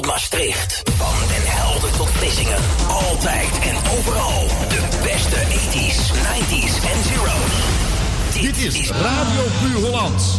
tot Maastricht. Van Den Helder tot Vlissingen. Altijd en overal. De beste 80s, 90s en zeros. Dit is Radio Puur Hollands.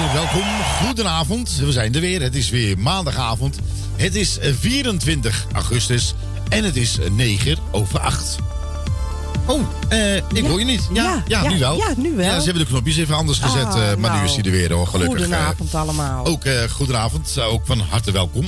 hartelijk, welkom. Goedenavond, we zijn er weer. Het is weer maandagavond. Het is 24 augustus en het is 9 over 8. Oh, eh, ik Ja. hoor je niet. Ja, ja, Ja, ja, nu wel. ja, nu wel. Ja, ze hebben de knopjes even anders gezet, Ah, eh, maar nu nou, is hij er weer hoor, gelukkig. Goedenavond allemaal. Eh, ook eh, goedenavond, eh, ook van harte welkom.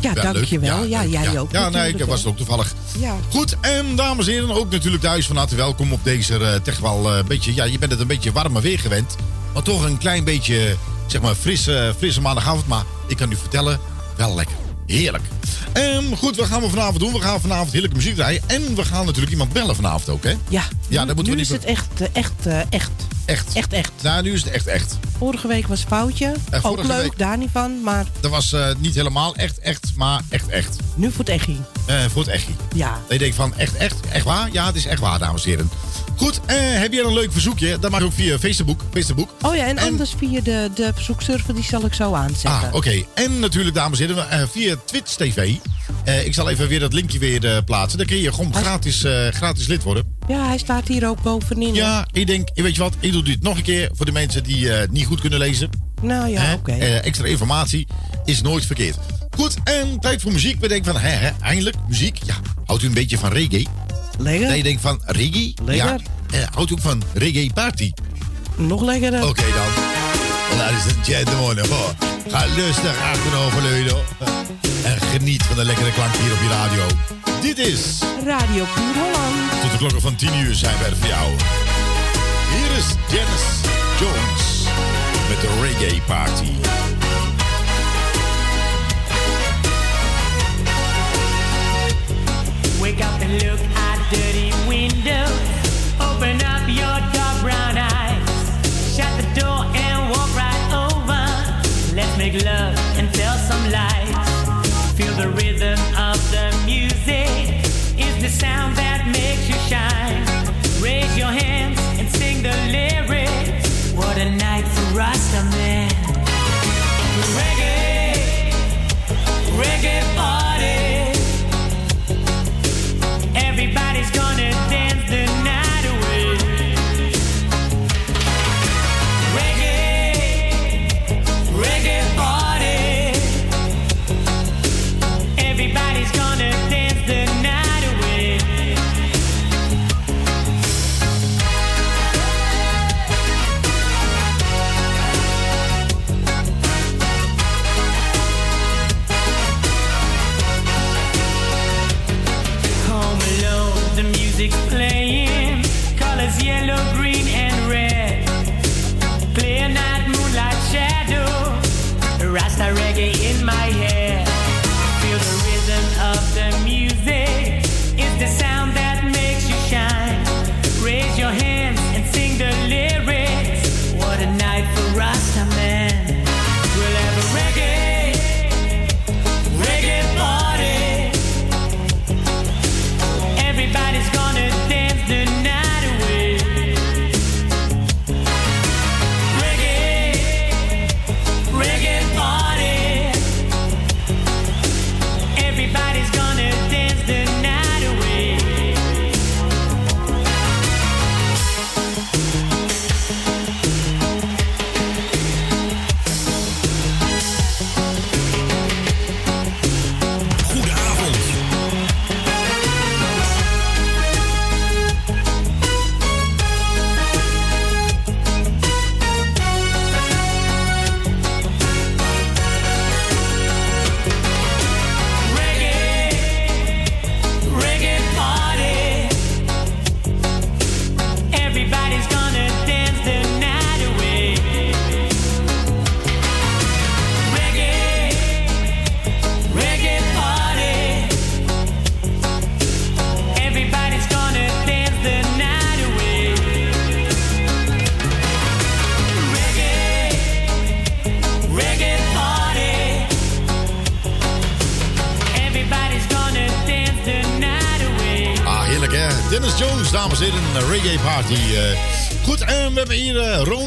ja, Ja, dankjewel. Ja, leuk. jij ook. Ja, nee, ik was hè. ook toevallig. Ja. Goed, en dames en heren, ook natuurlijk thuis van harte welkom op deze eh, toch wel eh, een beetje, ja, je bent het een beetje warmer weer gewend. Maar toch een klein beetje, zeg maar, frisse, frisse maandagavond. Maar ik kan u vertellen, wel lekker. Heerlijk. Ehm, goed, wat gaan we vanavond doen? We gaan vanavond heerlijke muziek draaien. En we gaan natuurlijk iemand bellen vanavond ook, hè? Ja, Ja, nu, dat moeten we nu niet is het echt, echt, echt. Echt. Echt, echt. Nou, nu is het echt echt. Vorige week was foutje. Ook leuk, week- daar niet van. Maar Dat was eh, niet helemaal echt echt, maar echt echt. nu voor het echi. Voor het echi. Ja. Ik denk van, echt, echt, echt waar? Ja, het is echt waar, dames en heren. Goed, eh, heb je een leuk verzoekje? Dat mag ook via Facebook. Facebook. Oh ja, en, En- anders via de, de verzoekserver, die zal ik zo aanzetten. Ah, oké. En natuurlijk, dames en heren, via Twitch TV. Ik zal even weer dat linkje weer plaatsen. Dan kun je gewoon gratis, gratis lid worden. Ja, hij staat hier ook bovenin. Ja, ik denk, weet je wat, ik doe dit nog een keer voor de mensen die niet goed kunnen lezen. Nou ja, oké. Eh, extra informatie is nooit verkeerd. Goed, en tijd voor muziek. We denken van, hè, hè, eindelijk, muziek. Ja, houdt u een beetje van reggae? Lekker. Dat je denkt van, reggae? Lekker. Ja. Eh, houdt u ook van reggae party? Nog lekkerder. Oké dan. Ladies and gentlemen, hoor. Ga lustig achterover leunen. En geniet van de lekkere klank hier op je radio. Dit is, Radio Puur Holland. tot de klokken van 10 uur zijn wij er voor jou. Hier is Dennis Jones met de Reggae Party. Wake up and look at dirty windows. Open up your dark brown eyes. Shut the door and walk right over. Let's make love and tell some lies. Feel the rhythm of the music. Is the sound that makes you shine. Raise your hands and sing the lyrics. What a night reggae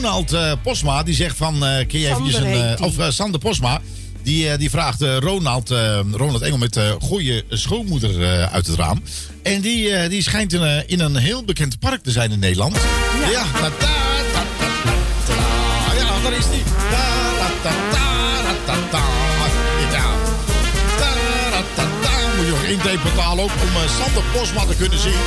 Ronald eh, Posma, die zegt van... Eh, Kun je eventjes een... Eh, of Sander Posma, die, die vraagt Ronald, Ronald Engel met goede schoonmoeder uit het raam. En die, die schijnt in, in een heel bekend park te zijn in Nederland. Ja, ja daar is die. Moet je nog intape betalen ook om Sander Posma te kunnen zien.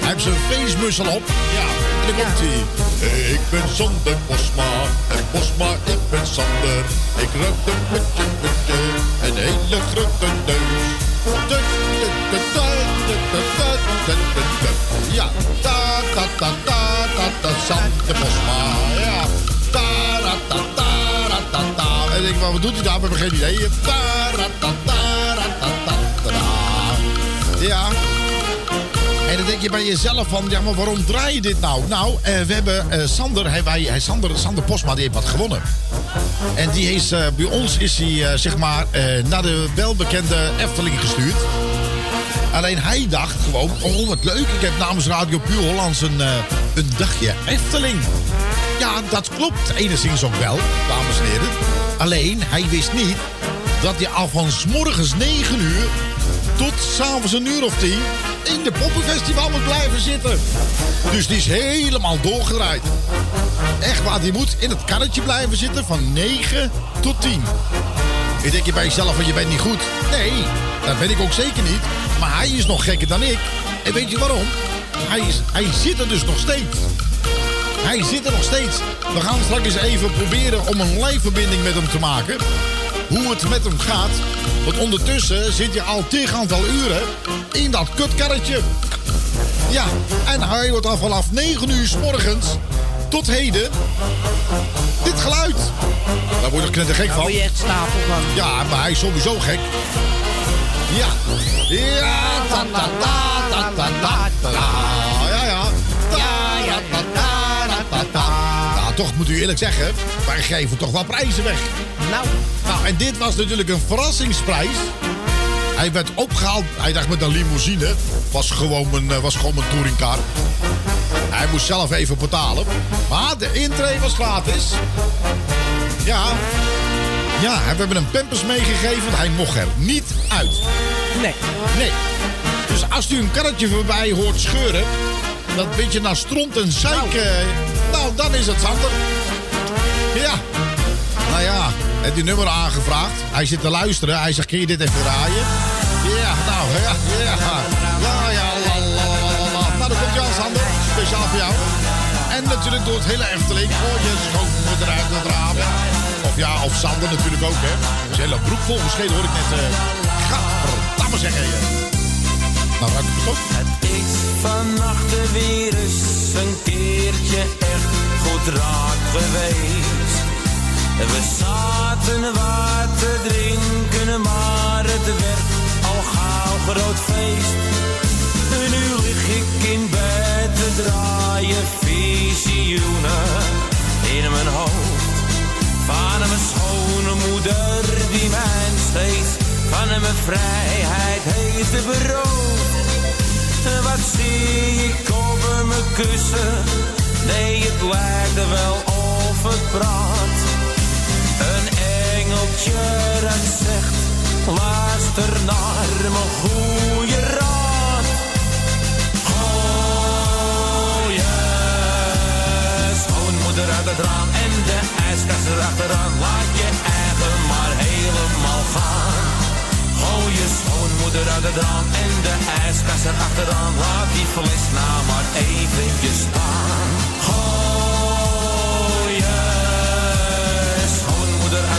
Hij heeft zijn feestmussel op. Ja. Ik ben zonder Bosma, en Bosma, ik ben Sander. Ik ruik een putje, putje, een hele grote neus. Ja, ta ta ta ta ta ta, Sander Bosma, ja. Ta ra ta ta ra ta ta. En ik denk, wat doet hij daar? We hebben geen idee. Ta ra ta ta ra ta ta. Ja. En dan denk je bij jezelf van, ja, maar waarom draai je dit nou? Nou, eh, we hebben eh, Sander, hij, wij, Sander, Sander Posma, die heeft wat gewonnen. En die is, eh, bij ons is hij, zeg maar, naar de welbekende Efteling gestuurd. Alleen hij dacht gewoon, oh wat leuk, ik heb namens Radio Puur Hollands een, een dagje Efteling. Ja, dat klopt, enigszins ook wel, dames en heren. Alleen, hij wist niet dat hij al van 's morgens 9 uur tot s'avonds een uur of 10 in de poppenfestival moet blijven zitten. Dus die is helemaal doorgedraaid. Echt waar, die moet in het karretje blijven zitten van 9 tot 10. Je denk je bij jezelf van je bent niet goed. Nee, dat ben ik ook zeker niet. Maar hij is nog gekker dan ik. En weet je waarom? Hij, is, hij zit er dus nog steeds. Hij zit er nog steeds. We gaan straks eens even proberen om een live-verbinding met hem te maken. Hoe het met hem gaat. Want ondertussen zit je al tig aantal uren in dat kutkarretje. Ja, en hij wordt al vanaf 9 uur s morgens tot heden dit geluid. Daar word ik knettergek Daar van. word je echt stapel van. Ja, maar hij is sowieso gek. Ja. Ja, ta ta ta ta ta ta. Ja, ja. Ja ta ta ta ta ta. Nou, toch moet u eerlijk zeggen, wij geven toch wel prijzen weg. Nou, Nou, en dit was natuurlijk een verrassingsprijs. Hij werd opgehaald, hij dacht met een limousine. Was gewoon een, eh, was gewoon een touringcar. Hij moest zelf even betalen. Maar de intree was gratis. Ja. Ja, we hebben hem pampers meegegeven. Hij mocht er niet uit. nee. Nee. Dus als u een karretje voorbij hoort scheuren... dat beetje naar stront en zeik... eh, nou, dan is het Sander. Ja. Nou ja, heeft die nummer aangevraagd. Hij zit te luisteren. Hij zegt, kun je dit even draaien? Ja, nou, ja, ja. Ja, ja, la, la, la, la. Nou, dan komt Jan Sander. Speciaal voor jou. En natuurlijk door het hele Efteling. Gooi je schoonmoeder uit het raam. Of ja, of Sander natuurlijk ook, hè. Zijn hele broek volgeschreven hoor ik net. eh Gadverdamme zeggen. Nou, ruik ik het ook. Het is vannacht weer eens een keertje echt goed geweest. We zaten wat te drinken, maar het werd al gauw groot feest. En nu lig ik in bed te draaien visioenen in mijn hoofd. Van mijn schone moeder die mij steeds van mijn vrijheid heeft beroofd. Wat zie ik over mijn kussen? Nee, het lijkt wel of het praat. Engeltje dat zegt, luister naar mijn goede raad. Gooien, schoonmoeder uit het raam en de ijskast erachteraan. Laat je eigen maar helemaal gaan. Gooi je schoonmoeder uit het raam en de ijskast erachteraan. Laat die fles nou maar eventjes staan. Gooi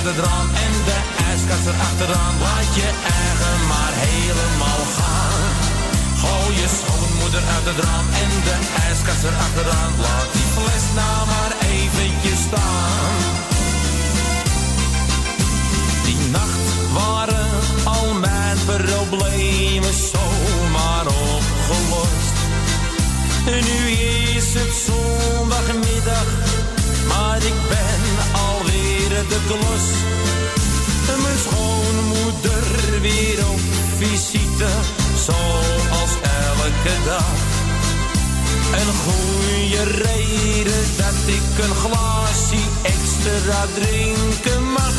het raam en de ijskast erachteraan. Laat je eigen maar helemaal gaan. Gooi je schoonmoeder uit het raam en de ijskast erachteraan. Laat die fles nou maar eventjes staan. Die nacht waren al mijn problemen zomaar opgelost. Nu is het zondagmiddag, maar ik ben alweer de klos. Mijn schoonmoeder weer op visite, zoals elke dag. Een goede reden dat ik een glaasje extra drinken mag.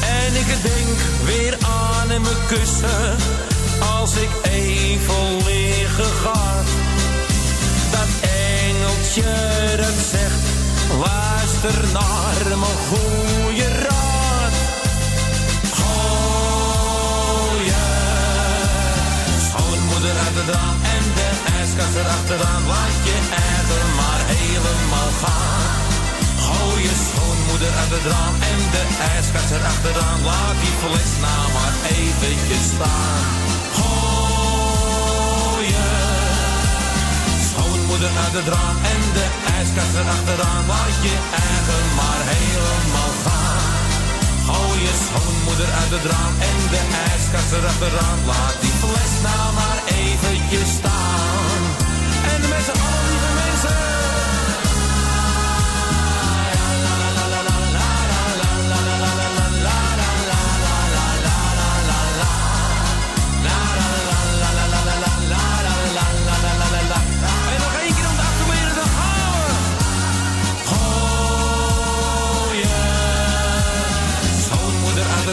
En ik denk weer aan mijn kussen als ik even liggen ga. Dat engeltje dat zegt, Luister naar mijn goede raad. Haal je schoonmoeder uit de draad en de ijskast erachteraan. Laat je eigen maar helemaal gaan. Gooi je schoonmoeder uit de draad en de ijskast erachteraan. Laat die fles nou maar eventjes staan. Schoonmoeder uit het raam en de ijskast erachteraan. Laat je eigen maar helemaal gaan. Gooi je schoonmoeder uit het raam en de ijskast erachteraan. Laat die fles nou maar eventjes staan. En lieve mensen.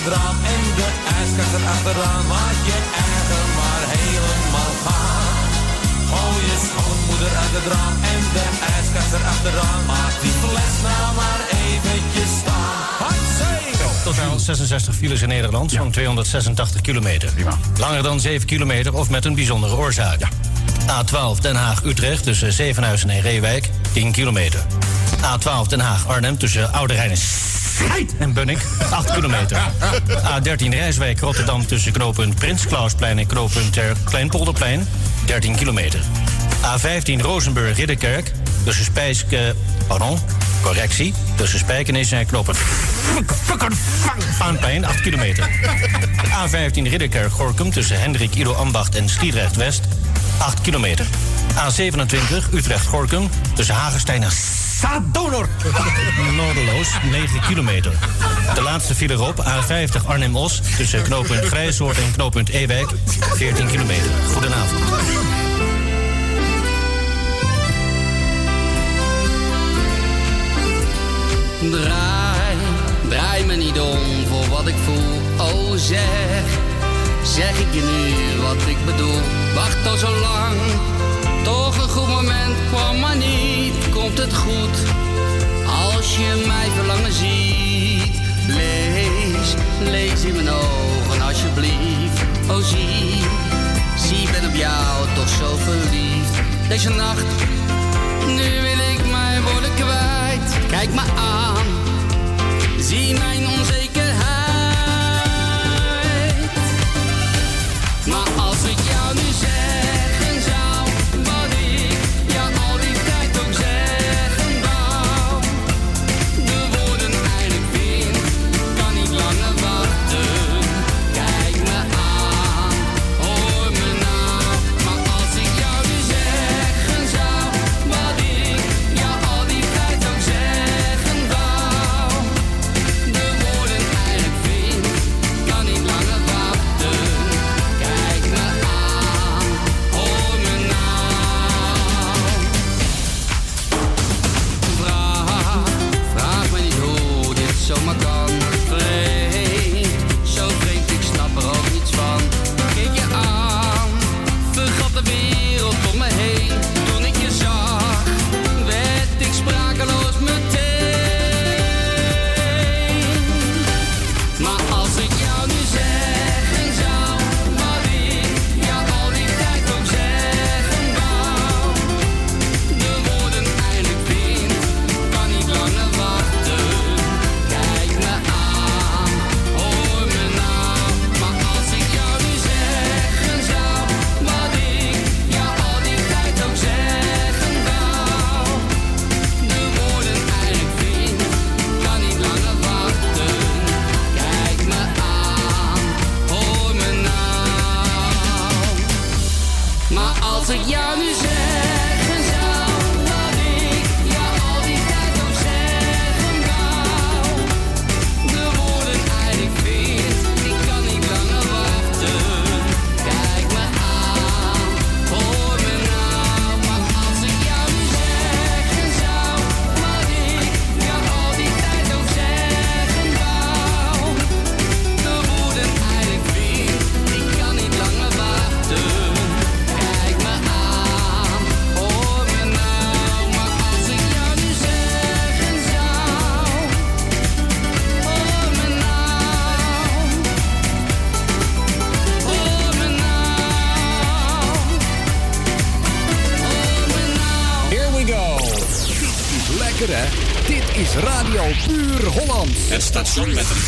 Het raam en de ijskast erachteraan. Laat je eigen maar helemaal gaan. Gooi je schoonmoeder uit het raam en de ijskast erachteraan. Maak die fles nou maar eventjes staan. Hartzee! Totaal 66 files in Nederland, zo'n 286 kilometer. Langer dan 7 kilometer of met een bijzondere oorzaak. A12 Den Haag-Utrecht tussen Zevenhuizen en Reewijk, 10 kilometer. A12 Den Haag-Arnhem tussen Oude Rijn en Schijt en Bunnik, 8 kilometer. A13 Rijswijk-Rotterdam tussen knooppunt Prins Klausplein en knooppunt Ter Kleinpolderplein, 13 kilometer. A15 Rozenburg-Ridderkerk tussen Spijsk... eh, pardon, correctie. Tussen Spijkenis en knooppunt... Vaanplein, 8 kilometer. A15 Ridderkerk-Gorkum tussen Hendrik Ido Ambacht en Sliedrecht-West, 8 kilometer. A27 Utrecht-Gorkum tussen Hagenstein en Sadonor. Noorderloos, 9 kilometer. De laatste file erop, A50 Arnhem-Os... tussen knooppunt Grijshoort en knooppunt Ewijk, 14 kilometer. Goedenavond. Draai, draai me niet om voor wat ik voel. Oh zeg, zeg ik je nu wat ik bedoel. Wacht al zo lang, toch een goed moment kwam maar niet. Komt het goed, als je mij verlangen ziet. Lees, lees in mijn ogen alsjeblieft. Oh zie, zie ben op jou toch zo verliefd. Deze nacht, nu wil ik mijn woorden kwijt. Kijk me aan, zie mijn onzekerheid. Station met een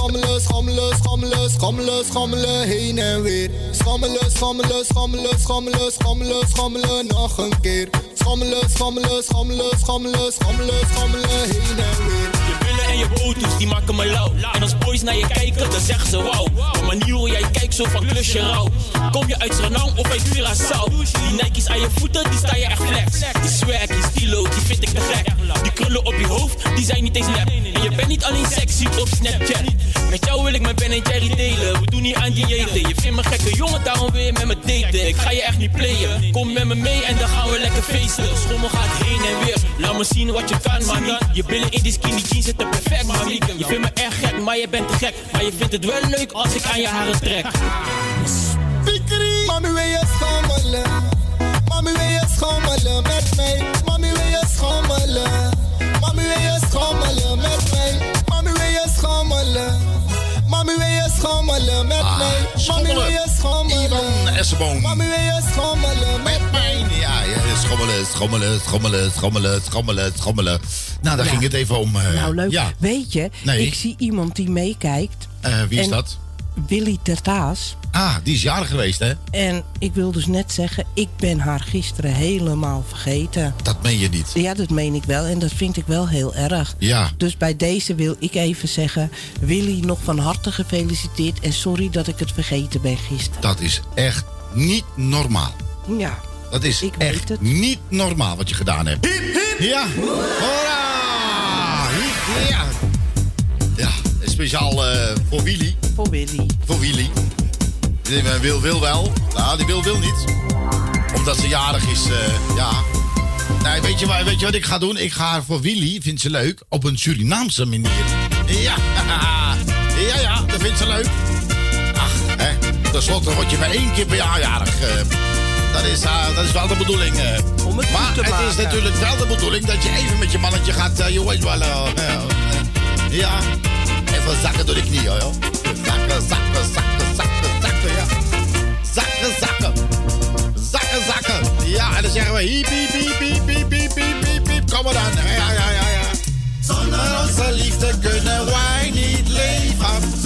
Schommelen, schommelen, schommelen, schommelen, schommelen, heen en weer. Schommelen, schommelen, schommelen, schommelen, schommelen, schommelen nog een keer. Schommelen, schommelen, schommelen, schommelen, schommelen, schommelen heen en weer. En je boto's, die maken me lauw. En als boys naar je kijken, dan zeggen ze wauw. De manier hoe jij kijkt, zo van klusje rauw. Kom je uit Suriname of uit Curaçao? Die Nike's aan je voeten, die staan je echt flex. Die swag, die stilo, die vind ik te gek. Die krullen op je hoofd, die zijn niet eens nep. En je bent niet alleen sexy op Snapchat. Met jou wil ik mijn Ben en Jerry delen. We doen niet aan diëten. Je vindt me gekke jongen, daarom weer met me daten. Ik ga je echt niet playen. Kom met me mee en dan gaan we lekker feesten. Schommel gaat heen en weer. Laat me zien wat je kan, mami. Je billen in die skinny jeans zitten Je vindt me erg gek, maar je bent te gek. Maar je vindt het wel leuk als ik aan je haren trek. Pikri. Mami wil je schommelen, mami schommelen met mij. Mami wil je schommelen, mami wil je schommelen met mij. Mami wil je schommelen, mami wil je schommelen met mij. Mami wil je schommelen, Ivan Essenboom. mami wil je schommelen met mij. Ja, ja, schommelen, schommelen, schommelen, schommelen, schommelen, schommelen. Nou, daar Ja. ging het even om. eh, Nou, leuk. Ja. Weet je, Nee. ik zie iemand die meekijkt. Eh, wie is En dat? Willy Tertaas. Ah, die is jarig geweest, hè? En ik wil dus net zeggen, ik ben haar gisteren helemaal vergeten. Dat meen je niet. Ja, dat meen ik wel. En dat vind ik wel heel erg. Ja. Dus bij deze wil ik even zeggen... Willy, nog van harte gefeliciteerd. En sorry dat ik het vergeten ben gisteren. Dat is echt niet normaal. Ja. Dat is Ik weet echt het. niet normaal wat je gedaan hebt. Ja. Hoera! Ja. Ja, speciaal eh, voor Willy. Voor Willy. Voor Willy. Die wil, wil wel. Nou, die wil, wil niet. Omdat ze jarig is, eh, ja. Nee, weet je, wat, weet je wat ik ga doen? Ik ga haar voor Willy, vindt ze leuk, op een Surinaamse manier. Ja, ja, ja, dat vindt ze leuk. Ach, hè, tenslotte word je maar één keer per jaar jarig. eh. dat, is, dat is wel de bedoeling. eh. het maar te het is natuurlijk wel de bedoeling dat je even met je mannetje gaat, eh, je weet wel. Eh, eh, eh, ja, even zakken door de knieën, joh. Zakken, zakken, zakken, zakken, zakken, ja. Zakken, zakken. Zakken, zakken. Ja, en dan zeggen we hiep, hiep, hiep, hiep, hiep, hiep, hiep, hiep, hiep. Kom maar dan. Ja, ja, ja, ja. Zonder onze liefde kunnen wij niet leven.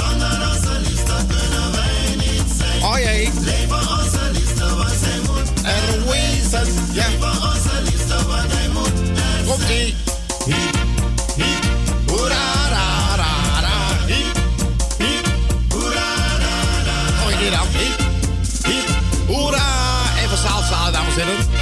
Zet het.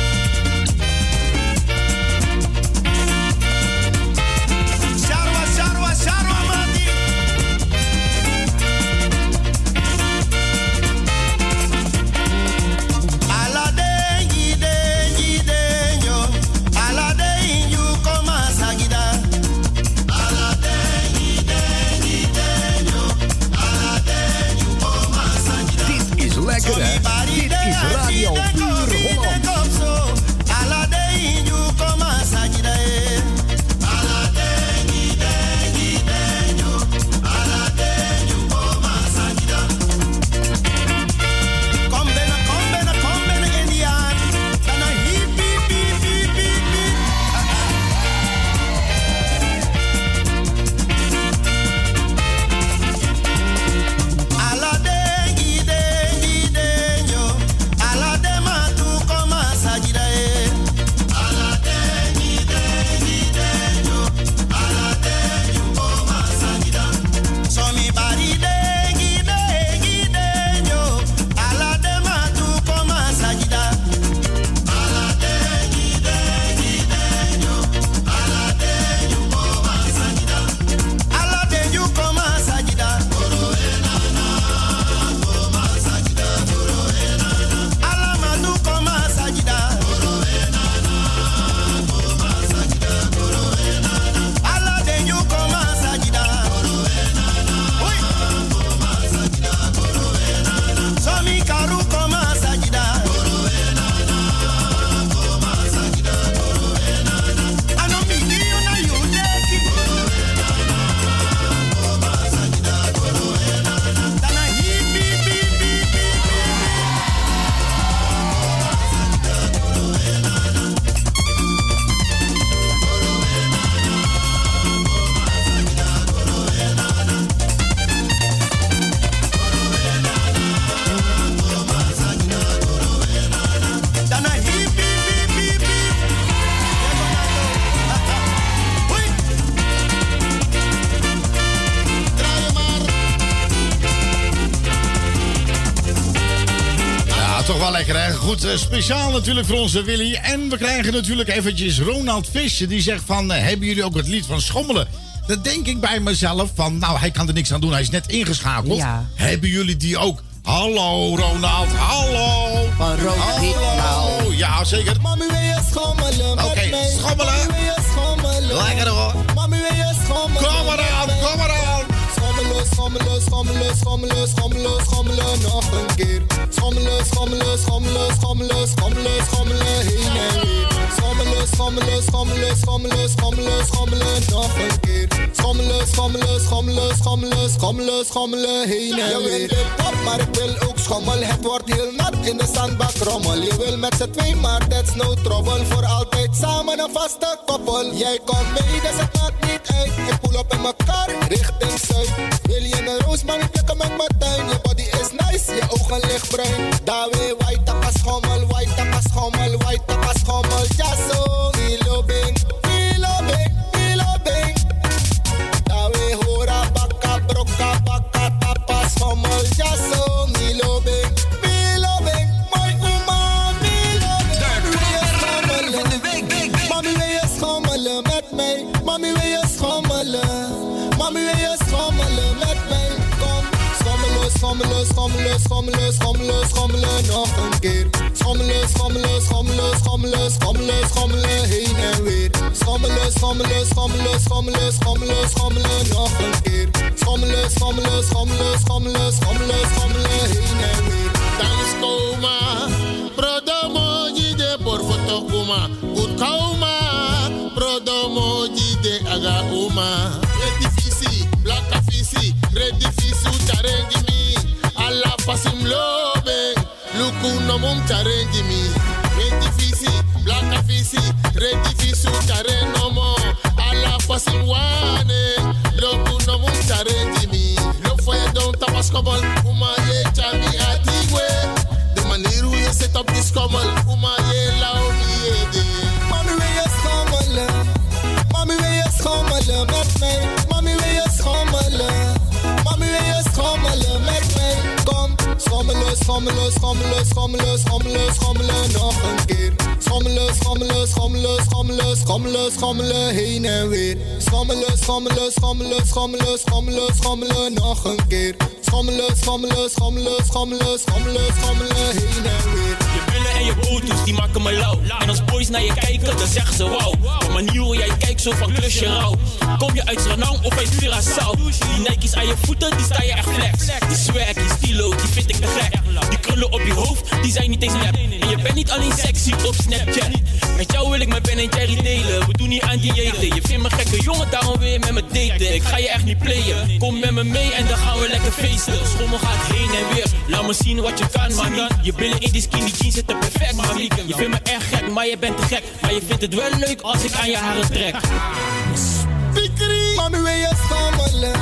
Eh, speciaal natuurlijk voor onze Willy. En we krijgen natuurlijk eventjes Ronald Visje. Die zegt van, eh, hebben jullie ook het lied van Schommelen? Dat denk ik bij mezelf van, nou, hij kan er niks aan doen. Hij is net ingeschakeld. Ja. Hebben jullie die ook? Hallo, Ronald. Hallo. Van Hallo. Ja, zeker. Mami, wil je schommelen Oké, mij? schommelen. Mami, wil je schommelen? Lekker hoor. Mami, wil je schommelen? Kom maar aan, met mij? kom maar aan. Schommelen, schommelen, schommelen, schommelen, schommelen, schommelen een keer. Schommelen, schommelen, schommelen, schommelen, schommelen, schommelen heen en weer. Schommelen, schommelen, schommelen, schommelen, schommelen, schommelen nog een keer. Schommelen, schommelen, schommelen, schommelen, schommelen, schommelen heen en weer. Je wil de pop, maar ik wil ook schommel. Het wordt heel nat in de zandbak rommel. Je wil met z'n twee, maar that's no trouble. Voor altijd samen een vaste koppel. Jij komt mee, dus het maakt niet uit. Ik pull op in mijn kar, richting siempre. Schommelen, schommelen, schommelen, schommelen, schommelen, nog een keer. Schommelen, schommelen, schommelen, schommelen, schommelen, schommelen, heen en weer. Dans coma, prodomoji de por foto kuma. Good kauma, prodomoji de aga discommon, woman ye chami atigwe. The man who ye set up discommon, woman ye love ye de. Mommy we yes come my love, mommy we yes come my love, make me. Mommy we yes come my love, mommy we make me. Kom, schameloos, schameloos, schameloos, schameloos, schameloos, schameloos nog een keer. Schommelen, schommelen, schommelen, schommelen, schommelen, schommelen, heen en weer. Schommelen, schommelen, schommelen, schommelen, schommelen, schommelen, nog een keer. Schommelen, schommelen, schommelen, schommelen, schommelen, schommelen, heen en weer. Je boto's, die maken me lauw. En als boys naar je kijken, dan zeggen ze wauw. De manier hoe jij kijkt, zo van klusje rauw. Kom je uit Suriname of uit Curaçao? Die Nike's aan je voeten, die staan je echt flex. Die swag, die stilo, die vind ik te gek. Die krullen op je hoofd, die zijn niet eens nep. En je bent niet alleen sexy op Snapchat. Met jou wil ik mijn Ben en Jerry delen. We doen niet aan diëten. Je vindt me gekke jongen, daarom weer met me daten. Ik ga je echt niet playen. Kom met me mee en dan gaan we lekker feesten. Schommel gaat heen en weer. Laat me zien wat je kan, mami. Je billen in die skinny jeans zitten perfect, mami. Je vindt me echt gek, maar je bent te gek. Maar je vindt het wel leuk als ik aan je haren trek. Pikri. Mami, wil je schommelen?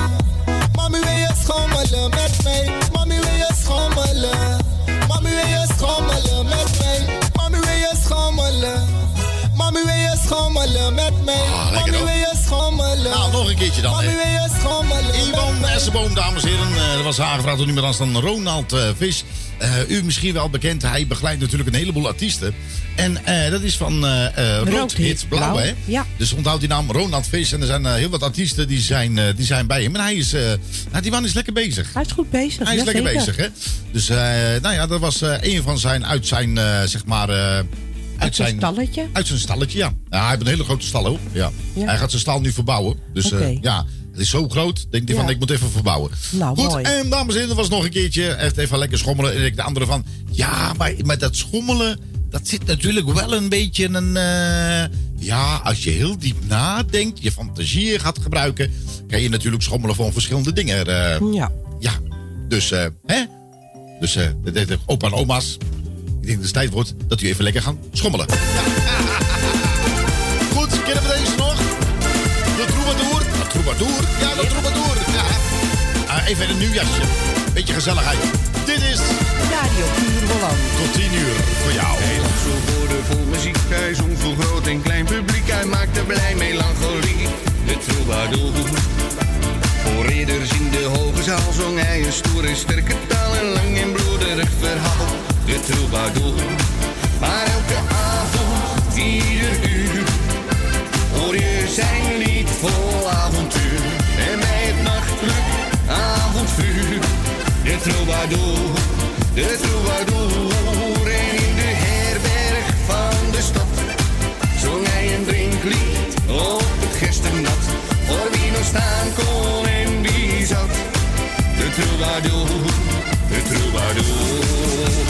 Mami, wil je schommelen met mij? Mami, wil je schommelen? Mami, wil je schommelen met mij? Mami, wil je schommelen? Mami, wil je schommelen met mij? Ah, Mami, wil je schommelen? Nou, nog een keertje dan. Mami, hè. wil je schommelen Ivan mij? Essenboom, dames en heren. Eh, dat was aangevraagd door niemand anders dan Ronald eh, Vis. Eh, u misschien wel bekend. Hij begeleidt natuurlijk een heleboel artiesten. En eh, dat is van eh eh, Rood, Rood, Hit Blauw, hè? Ja. Dus onthoud die naam Ronald Vis. En er zijn heel wat artiesten die zijn, die zijn bij hem. En hij is, eh, nou, die man is lekker bezig. Hij is goed bezig. Hij is lekker bezig, hè? Dus, eh, nou ja, dat was eh, een van zijn, uit zijn, zeg maar... uit zijn stalletje? Uit zijn stalletje, ja. ja. Hij heeft een hele grote stal, hoor. Ja. Ja. Hij gaat zijn stal nu verbouwen. Dus eh, ja, het is zo groot. Denk hij Ja. van, ik moet even verbouwen. Nou, Goed, mooi. en dames en heren, er was nog een keertje. Heeft even lekker schommelen. En ik de andere van, ja, maar, maar dat schommelen... Dat zit natuurlijk wel een beetje een... eh, ja, als je heel diep nadenkt, je fantasie gaat gebruiken... kan je natuurlijk schommelen van verschillende dingen. eh, Ja. ja, dus, hè? Dus, de opa en oma's. Ik denk dat het tijd wordt dat u even lekker gaan schommelen. Ja. Goed, kennen we deze nog? De troubadour. De troubadour? Ja, de troubadour. Ja. Ah, even een nieuw jasje. Beetje gezelligheid. Dit is Radio Puur Holland. tot 10 uur voor jou. Hij lag zo boordevol muziek, hij zong voor groot en klein publiek. Hij maakte blij melancholie, de troubadour. Voor ridders in de hoge zaal zong hij een stoere sterke taal. Een lang en bloederig verhaal, de troubadour. Maar elke avond, ieder uur, hoor je zijn lied vol avontuur. En bij het nachtelijk avondvuur, de troubadour, de troubadour. En in de herberg van de stad zong hij een drinklied op het gisternat. Voor wie nog staan kon en wie zat, de troubadour, de troubadour.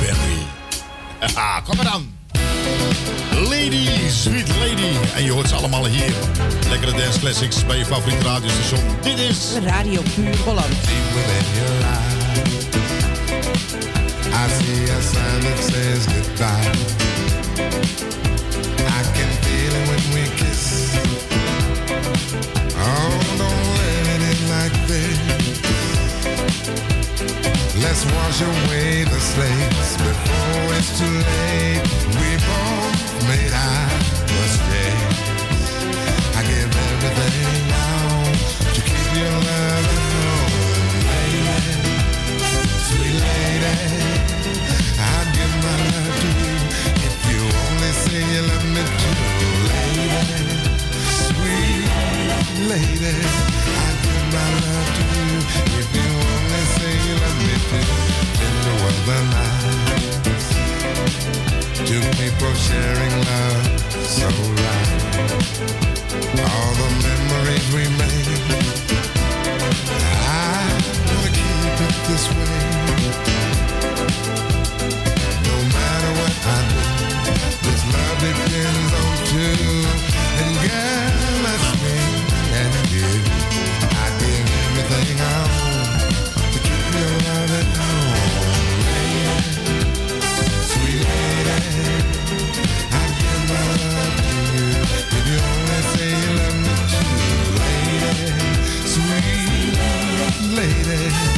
Barry. Haha, kom maar dan. Lady, sweet lady. En je hoort ze allemaal hier. Lekkere dance classics bij je favoriete radiostation. Dit is... Radio Puur Holland. I see a sign that says goodbye. I can feel it when we Let's wash away the slates before it's too late. We both made our mistakes. I give everything now to keep your love home, lady, sweet lady. I'd give my love to you if you only say you love me too, lady, sweet lady. I'd give my love to you if you the world two people sharing love so right. All the memories we made, I wanna keep it this way. No matter what I do, this love depends on two. Lady.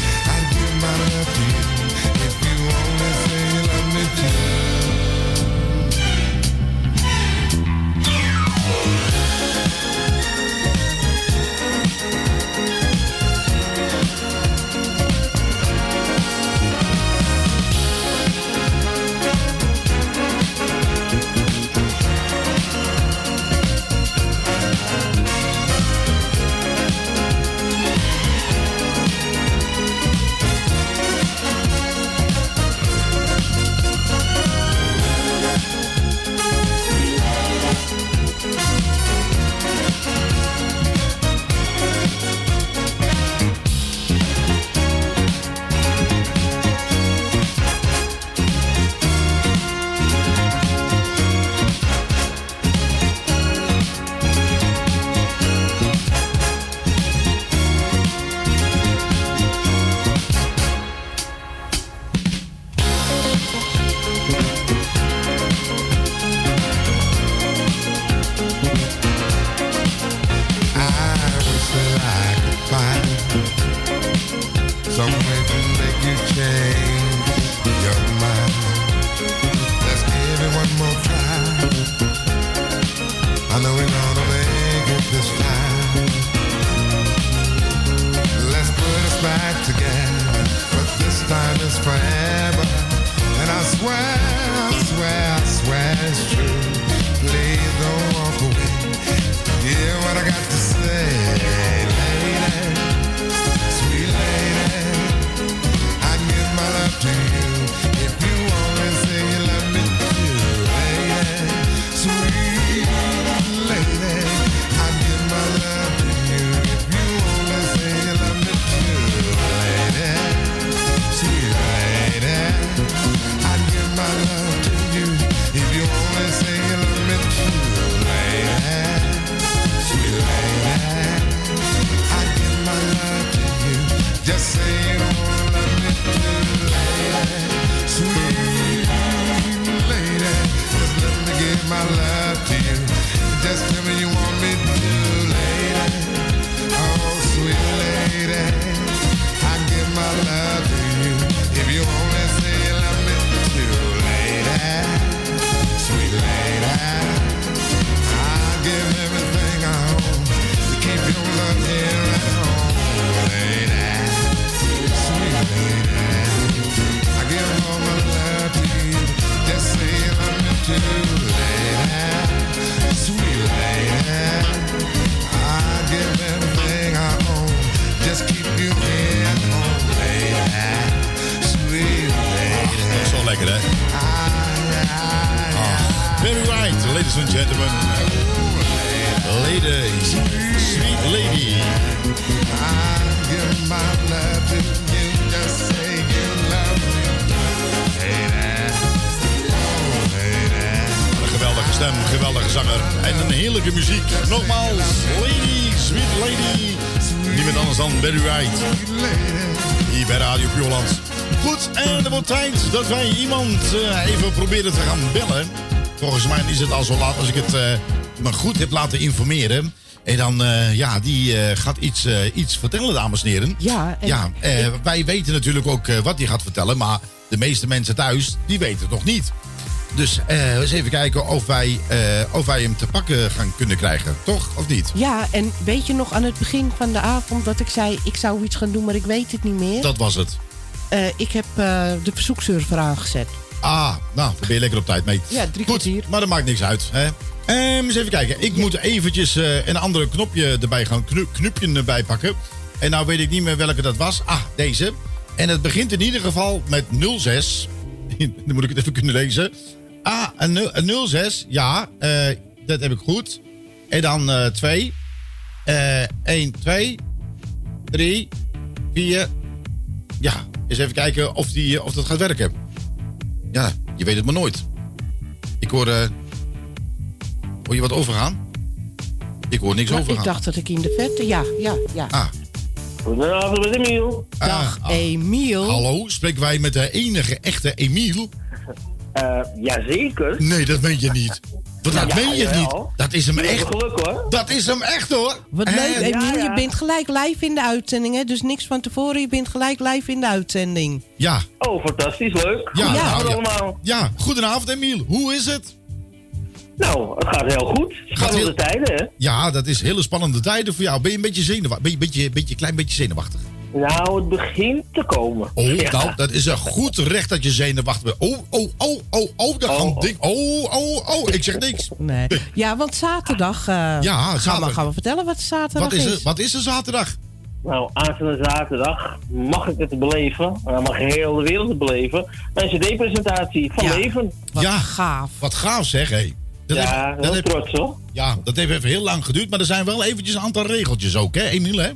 Dat wij iemand eh, even proberen te gaan bellen. Volgens mij is het al zo laat als ik het eh, me goed heb laten informeren. En dan, eh, ja, die gaat iets, iets vertellen, dames en heren. Ja, en ja wij weten natuurlijk ook wat hij gaat vertellen. Maar de meeste mensen thuis, die weten het nog niet. Dus eh, eens even kijken of wij, of wij hem te pakken gaan kunnen krijgen. Toch? Of niet? Ja, en weet je nog aan het begin van de avond dat ik zei... ik zou iets gaan doen, maar ik weet het niet meer? Dat was het. Eh, ik heb eh, de verzoekserver aangezet. Ah, nou, daar ben je lekker op tijd mee. Ja, drie Goed, maar dat maakt niks uit. Hè? Ehm, eens even kijken. Ik moet eventjes eh, een andere knopje erbij gaan, knu- knupje erbij pakken. En nou weet ik niet meer welke dat was. Ah, deze. En het begint in ieder geval met 06. Dan moet ik het even kunnen lezen. Ah, een, nul- een 06. Ja, dat heb ik goed. En dan eh 2. Eh 1, 2, 3, 4. Ja, eens even kijken of, die, eh, of dat gaat werken. Ja, je weet het maar nooit. Ik hoor. eh hoor je wat overgaan? Ik hoor niks overgaan. ik dacht dat ik in de vette... Ja, ja, ja. Ah. Goedenavond met Emiel. Dag, Emiel. Hallo, spreken wij met de enige echte Emiel? Uh, jazeker. Nee, dat meen je niet. Wat, dat Ja, meen je jawel. niet. Dat is hem echt. geluk hoor. Dat is hem echt hoor. Wat leuk, Emiel. ja, ja. Je bent gelijk live in de uitzending, hè? Dus niks van tevoren. Je bent gelijk live in de uitzending. Ja. Oh, fantastisch, leuk. Ja, Goedenavond nou, ja. allemaal. Ja, goedenavond Emiel. Hoe is het? Nou, het gaat heel goed. Spannende heel- tijden, hè? Ja, dat is hele spannende tijden voor jou. Ben je een beetje zenuwachtig? Ben je een beetje, beetje, klein beetje zenuwachtig? Nou, het begint te komen. Oh, Ja. nou, dat is een goed recht dat je zenuwachtig bent. Oh, oh, oh, oh, oh, dat gaan ding. Oh, oh, oh, ik zeg niks. Nee. Ja, want zaterdag... eh, Ja, gaan, we, zaterdag. gaan we vertellen wat zaterdag Wat is, er, wat is er zaterdag? Nou, aanstaande zaterdag mag ik het beleven. Nou, mag heel de wereld het beleven. Mijn cd-presentatie van Leven. ja, gaaf. Wat gaaf zeg, hé. Dat Ja, heel heb- trots hoor. Ja, dat heeft even heel lang geduurd, maar er zijn wel eventjes een aantal regeltjes ook, hè, Emiel, hè?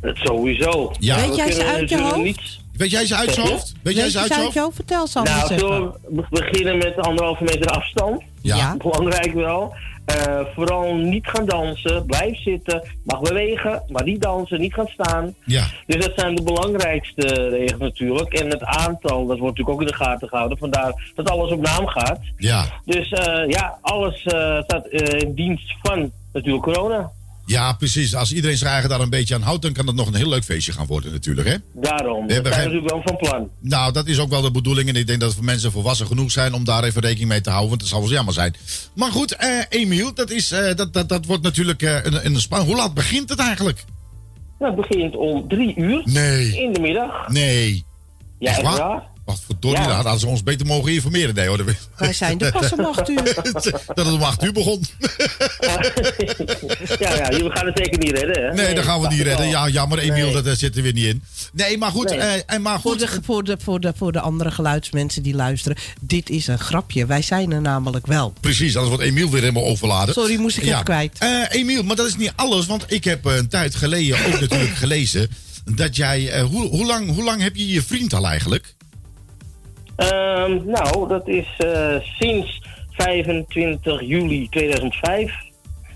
Dat sowieso. Ja. Weet we jij ze uit je natuurlijk hoofd? Niet... Weet jij ze uit je hoofd? Weet jij ze uit je hoofd? jou? Vertel ze allemaal Nou, zullen we beginnen met anderhalve meter afstand. Ja. Ja. Belangrijk wel. Eh, vooral niet gaan dansen. Blijf zitten. Mag bewegen, maar niet dansen, niet gaan staan. Ja. Dus dat zijn de belangrijkste regels natuurlijk. En het aantal, dat wordt natuurlijk ook in de gaten gehouden. Vandaar dat alles op naam gaat. Ja. Dus eh, ja, alles eh, staat in dienst van natuurlijk corona. Ja, precies. Als iedereen zijn eigen daar een beetje aan houdt, dan kan het nog een heel leuk feestje gaan worden natuurlijk, hè? Daarom. We Dat hebben zijn natuurlijk wel van plan. Nou, dat is ook wel de bedoeling. En ik denk dat voor mensen volwassen genoeg zijn om daar even rekening mee te houden. Want het zal wel jammer zijn. Maar goed, eh, Emiel, dat, is, eh, dat, dat, dat wordt natuurlijk eh, een, een span. Hoe laat begint het eigenlijk? Nou, het begint om drie uur Nee. in de middag. Nee. Ja, echt waar? Wat verdorie, Ja. daar hadden ze ons beter mogen informeren. Nee hoor. Wij zijn er pas om acht uur. dat het om 8 uur begon. Ja, ja, jullie gaan het zeker niet redden, hè? Nee, dat gaan we niet redden. Ja, jammer, Emiel, Nee. dat eh, zit er weer niet in. Nee, maar goed. Nee. eh, en maar Voor goed. de, voor, de, voor, de, voor de andere geluidsmensen die luisteren. Dit is een grapje. Wij zijn er namelijk wel. Precies, anders wordt Emiel weer helemaal overladen. Sorry, moest ik even kwijt. Eh, Emiel, maar dat is niet alles, want ik heb een tijd geleden ook natuurlijk gelezen dat jij. eh, hoe, hoe, lang, hoe lang heb je je vriend al eigenlijk? Ehm, nou, dat is eh, sinds 25 juli 2005.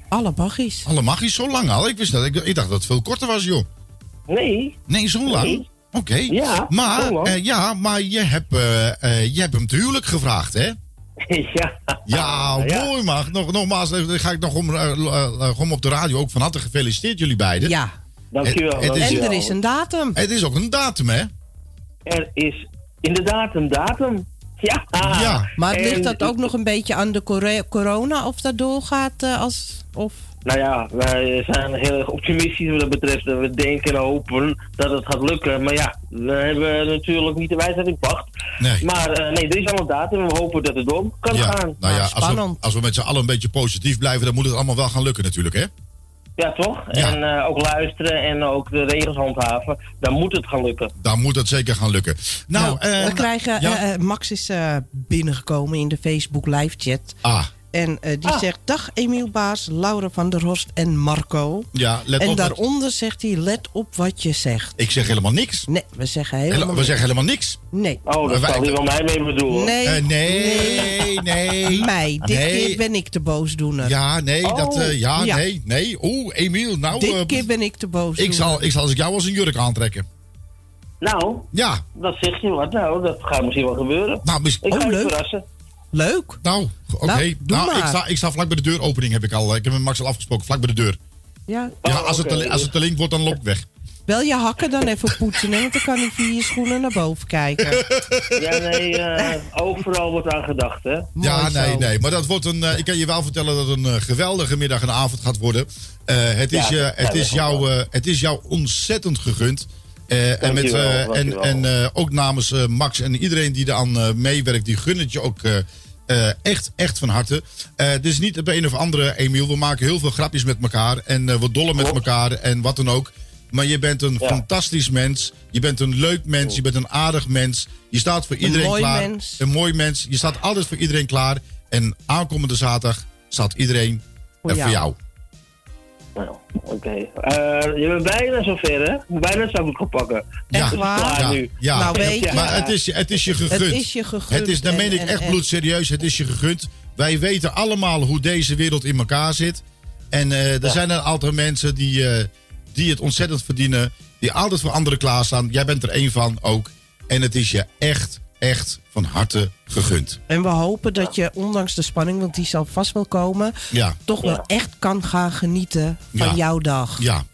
Alle magisch. Alle magisch zo lang al? Ik wist dat. Ik, ik dacht dat het veel korter was, joh. Nee. Nee, zo lang? Nee. Oké. Ja, maar, eh, ja, maar je hebt, eh, je hebt hem te huwelijk gevraagd, hè? ja. Ja, mooi man. Nog, nogmaals, eh, ga ik nog om, om op de radio ook van harte gefeliciteerd jullie beiden. Ja. Dankjewel, Het, het is, En er is een datum. het is ook een datum, hè? Er is inderdaad een datum. Ja. Ja. Maar En- ligt dat ook nog een beetje aan de corona of dat doorgaat eh, als... Of... Nou ja, wij zijn heel erg optimistisch wat dat betreft. En we denken en hopen dat het gaat lukken. Maar ja, we hebben natuurlijk niet de wijsheid in pacht. Nee. Maar eh, nee, er is al een datum en we hopen dat het door kan ja. gaan. Nou ja, als we, als we met z'n allen een beetje positief blijven, dan moet het allemaal wel gaan lukken natuurlijk, hè? Ja, toch? En eh, ook luisteren en ook de regels handhaven. Dan moet het gaan lukken. Dan moet het zeker gaan lukken. Nou, eh, we krijgen, ja. eh, eh, Max is eh, binnengekomen in de Facebook live chat. Ah, En eh, die zegt: Dag Emiel Baas, Laura van der Horst en Marco. ja, let en op. wat- daaronder zegt hij: Let op wat je zegt. Ik zeg helemaal niks. Nee, we zeggen Hele- helemaal we zeggen helemaal niks. Nee. Oh, dat Wij- zal hij wel mij mee bedoelen. Nee. Eh, nee, nee. Mij. Dit Nee. keer ben ik de boosdoener. Ja, nee, dat, eh, ja, Ja. nee, nee. Oeh, Emiel, nou... Dit keer ben ik de boosdoener. ik, zal, ik zal als ik jou als een jurk aantrekken. Nou, Ja. dat zegt je wat. Nou, dat gaat misschien wel gebeuren. Nou, mis- Ik ga Oh, je leuk. verrassen. Leuk. Nou, oké. Nou, Nou, ik, sta, ik sta vlak bij de deuropening, heb ik al. Ik heb met Max al afgesproken, vlak bij de deur. Ja. Ja, als, het te, als het te link wordt, dan loop ik weg. Wel je hakken dan even poetsen, hè, want dan kan hij via je schoenen naar boven kijken. Ja, nee, eh, overal wordt aan gedacht, hè? Ja, nee, zo. nee. Maar dat wordt een. eh, ik kan je wel vertellen dat het een eh, geweldige middag en avond gaat worden. Eh, het, is, Ja, je, het, is jou, eh, het is jou ontzettend gegund. Eh, en met, eh, en, en eh, ook namens eh, Max en iedereen die eraan eh, meewerkt, die gun het je ook eh, eh, echt, echt van harte. Eh Het is niet op een of andere, Emiel. We maken heel veel grapjes met elkaar en we dollen met elkaar en wat dan ook. Maar je bent een Ja. fantastisch mens. Je bent een leuk mens. Je bent een aardig mens. Je staat voor iedereen klaar. mens. Een mooi mens. Je staat altijd voor iedereen klaar. En aankomende zaterdag staat iedereen Voor er voor jou. Nou, oké. Eh, je bent bijna zover, hè? Bijna zou ik het gaan pakken. Ja, Het is klaar ja, nu. ja. Nou, weet je- Maar het is, je- het is je gegund. Het is je gegund Het is, dan en- meen ik echt en- bloedserieus. Het is je gegund. Wij weten allemaal hoe deze wereld in elkaar zit. En eh, er Ja. zijn een aantal mensen die, eh, die het ontzettend verdienen. Die altijd voor anderen klaarstaan. Jij bent er één van ook. En het is je echt, echt van harte gegund. En we hopen dat je, ondanks de spanning, want die zal vast wel komen, Ja. toch wel Ja. echt kan gaan genieten van Ja. jouw dag. Ja.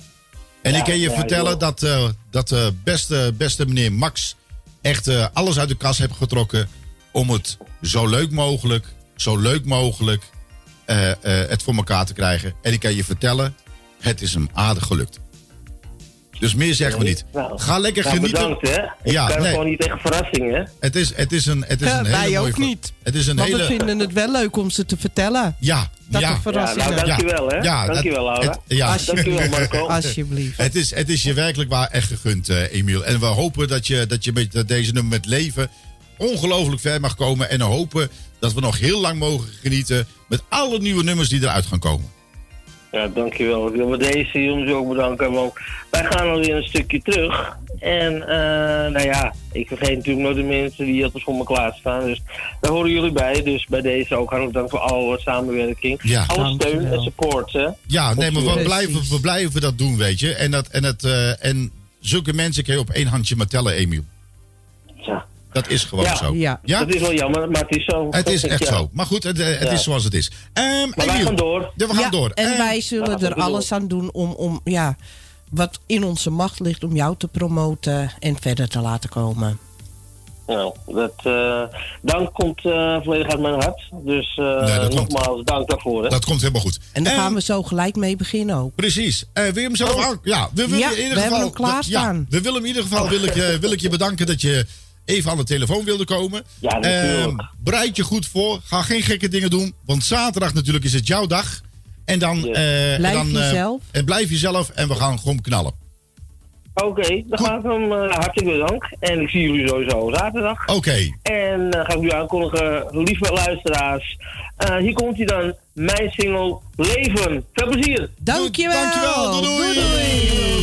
En Ja, ik kan je ja, vertellen dat, eh, dat de beste, beste meneer Max echt eh, alles uit de kas heeft getrokken om het zo leuk mogelijk, zo leuk mogelijk eh, eh, het voor elkaar te krijgen. En ik kan je vertellen, het is hem aardig gelukt. Dus meer zeggen we niet. Nou, Ga lekker nou, genieten. bedankt, hè? Ik Ja, kan nee. gewoon niet tegen verrassingen, hè? Het is, het is een, het is Ja, een hele wij mooie ook niet. Het is een Want hele. we vinden het wel leuk om ze te vertellen. Ja, Dat ja. er verrassingen. Ja, nou, dankjewel, hè? Ja, dankjewel, Laura. het- ja. Dankjewel, Marco. Alsjeblieft. Het is, het is je werkelijk waar echt gegund, eh, Emiel. En we hopen dat je, dat je met dat deze nummer met leven ongelooflijk ver mag komen. En we hopen dat we nog heel lang mogen genieten met alle nieuwe nummers die eruit gaan komen. Ja, dankjewel. Ik wil met deze jongens ook bedanken, want wij gaan alweer een stukje terug. En, eh, nou ja, ik vergeet natuurlijk nooit de mensen die altijd voor me klaarstaan. Dus daar horen jullie bij. Dus bij deze ook hartelijk dank voor alle samenwerking. Ja. Alle steun en support, hè. Ja, nee, maar we blijven, we blijven dat doen, weet je. En, dat, en, het, eh, en zulke mensen kun je op één handje maar tellen, Emiel. Ja. Dat is gewoon Ja. zo. Ja. Ja? Dat is wel jammer, maar het is zo. Het is echt Ja. zo. Maar goed, het, eh, het Ja. is zoals het is. Ehm Maar wij Emiel. gaan door. Ja, we gaan Ja, door. En Ehm, wij zullen er door. alles aan doen om, om ja, wat in onze macht ligt om jou te promoten en verder te laten komen. Nou, dat, eh, dank komt eh, volledig uit mijn hart. Dus eh, Nee, dat komt. nogmaals, dank daarvoor. Hè. Dat komt helemaal goed. En daar Ehm, gaan we zo gelijk mee beginnen ook. Precies. Eh wil je hem zelf Oh. aan? Ja, we, willen Ja, in ieder we geval, hebben hem klaarstaan. Ja, we willen in ieder geval wil ik, wil ik je bedanken dat je even aan de telefoon wilde komen. Ja, ehm, natuurlijk. Bereid je goed voor. Ga geen gekke dingen doen. Want zaterdag natuurlijk is het jouw dag. En dan, eh, blijf, dan eh, jezelf. En blijf jezelf en we gaan gewoon knallen. Oké, dan gaat hem eh, hartelijk bedankt En ik zie jullie sowieso zaterdag. Oké. En dan ga ik u aankondigen, lieve luisteraars. hier komt hij dan, mijn single Leven. Veel plezier. Dankjewel. Dankjewel. doei. doei. doei, doei.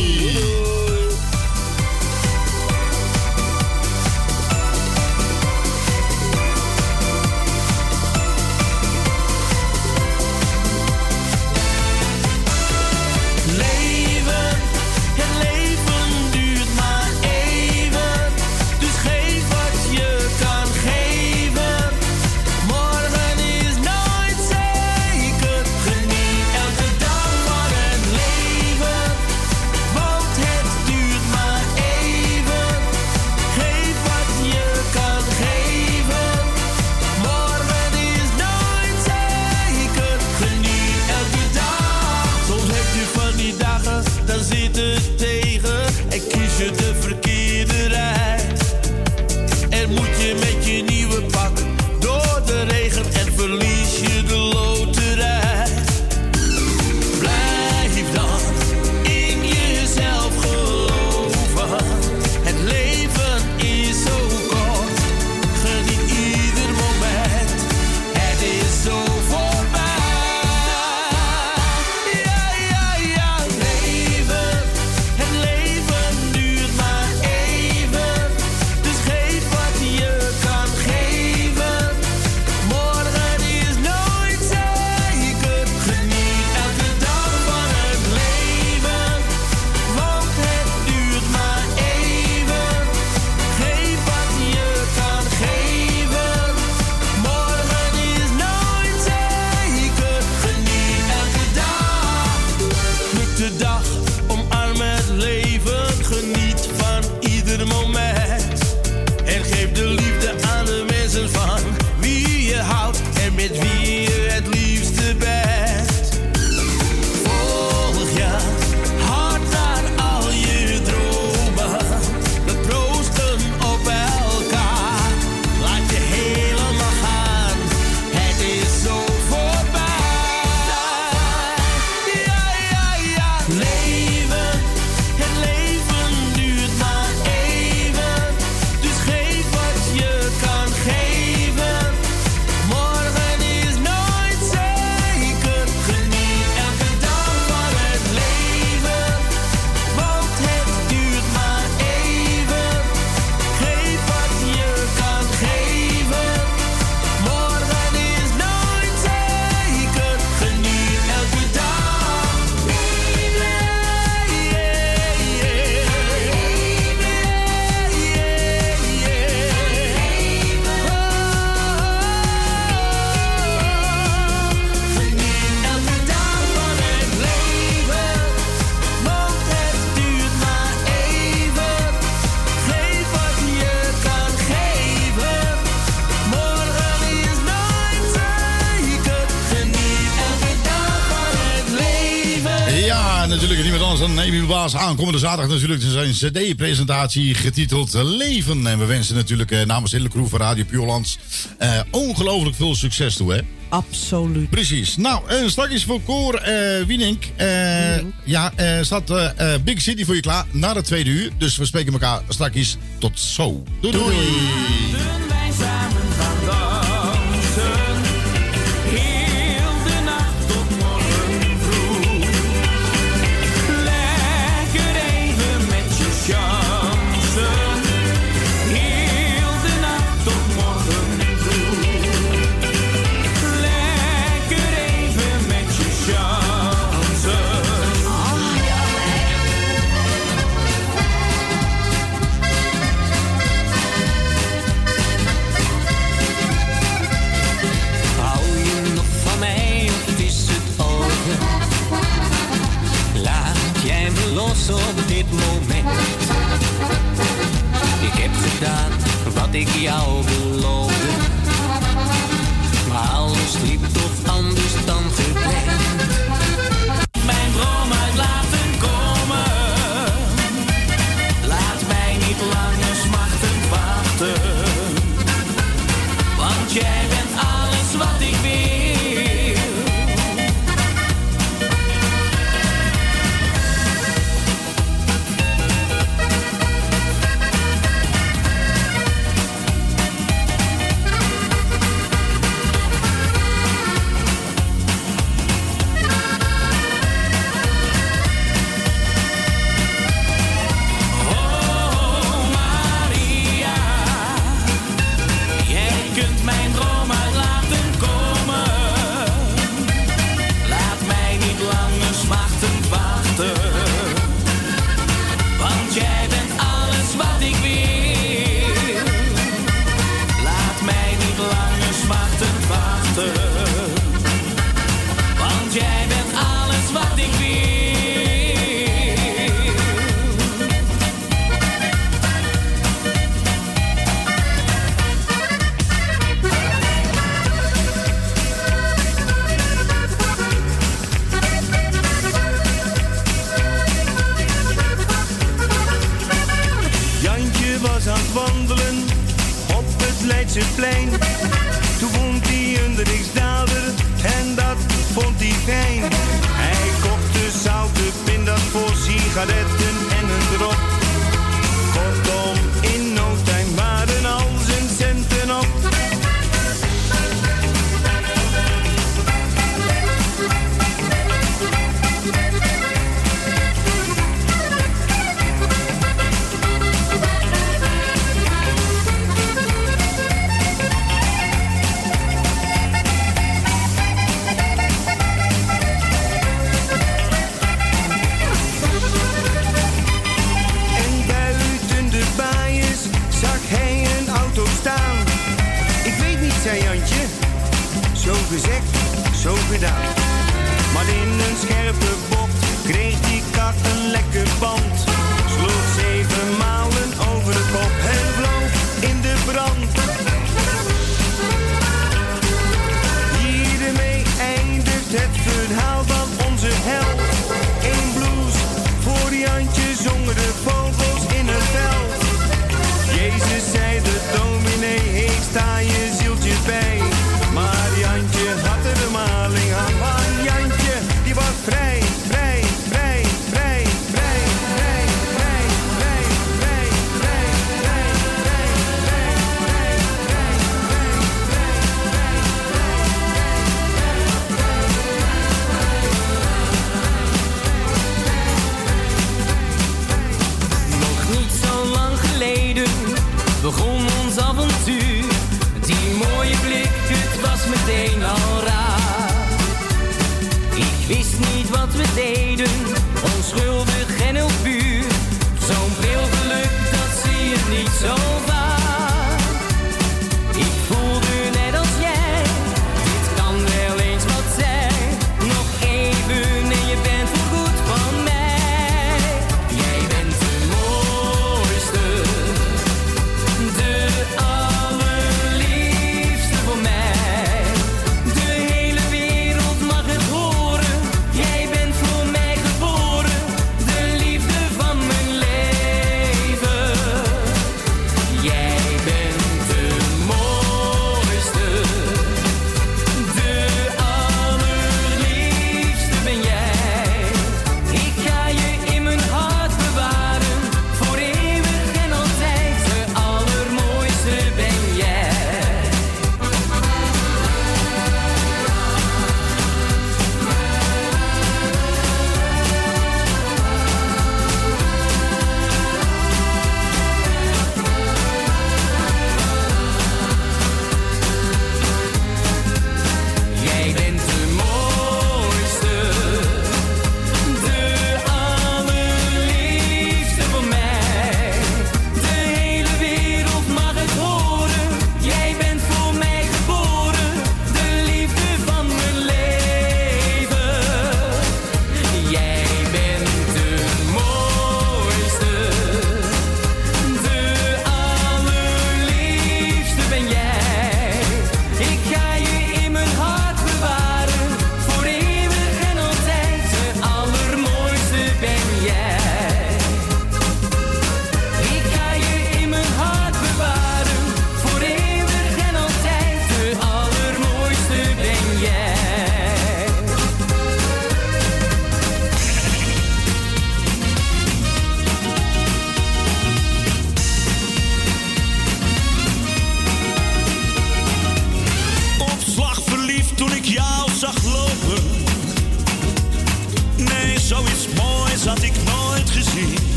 zaterdag natuurlijk zijn cd-presentatie getiteld Leven. En we wensen natuurlijk eh, namens hele crew van Radio Purelands eh, ongelooflijk veel succes toe, hè? Absoluut. Precies. Nou, een straks voor Koor eh, Wienink. Eh, ja, staat Big City voor je klaar na het tweede uur. Dus we spreken elkaar straks tot zo. doei. doei.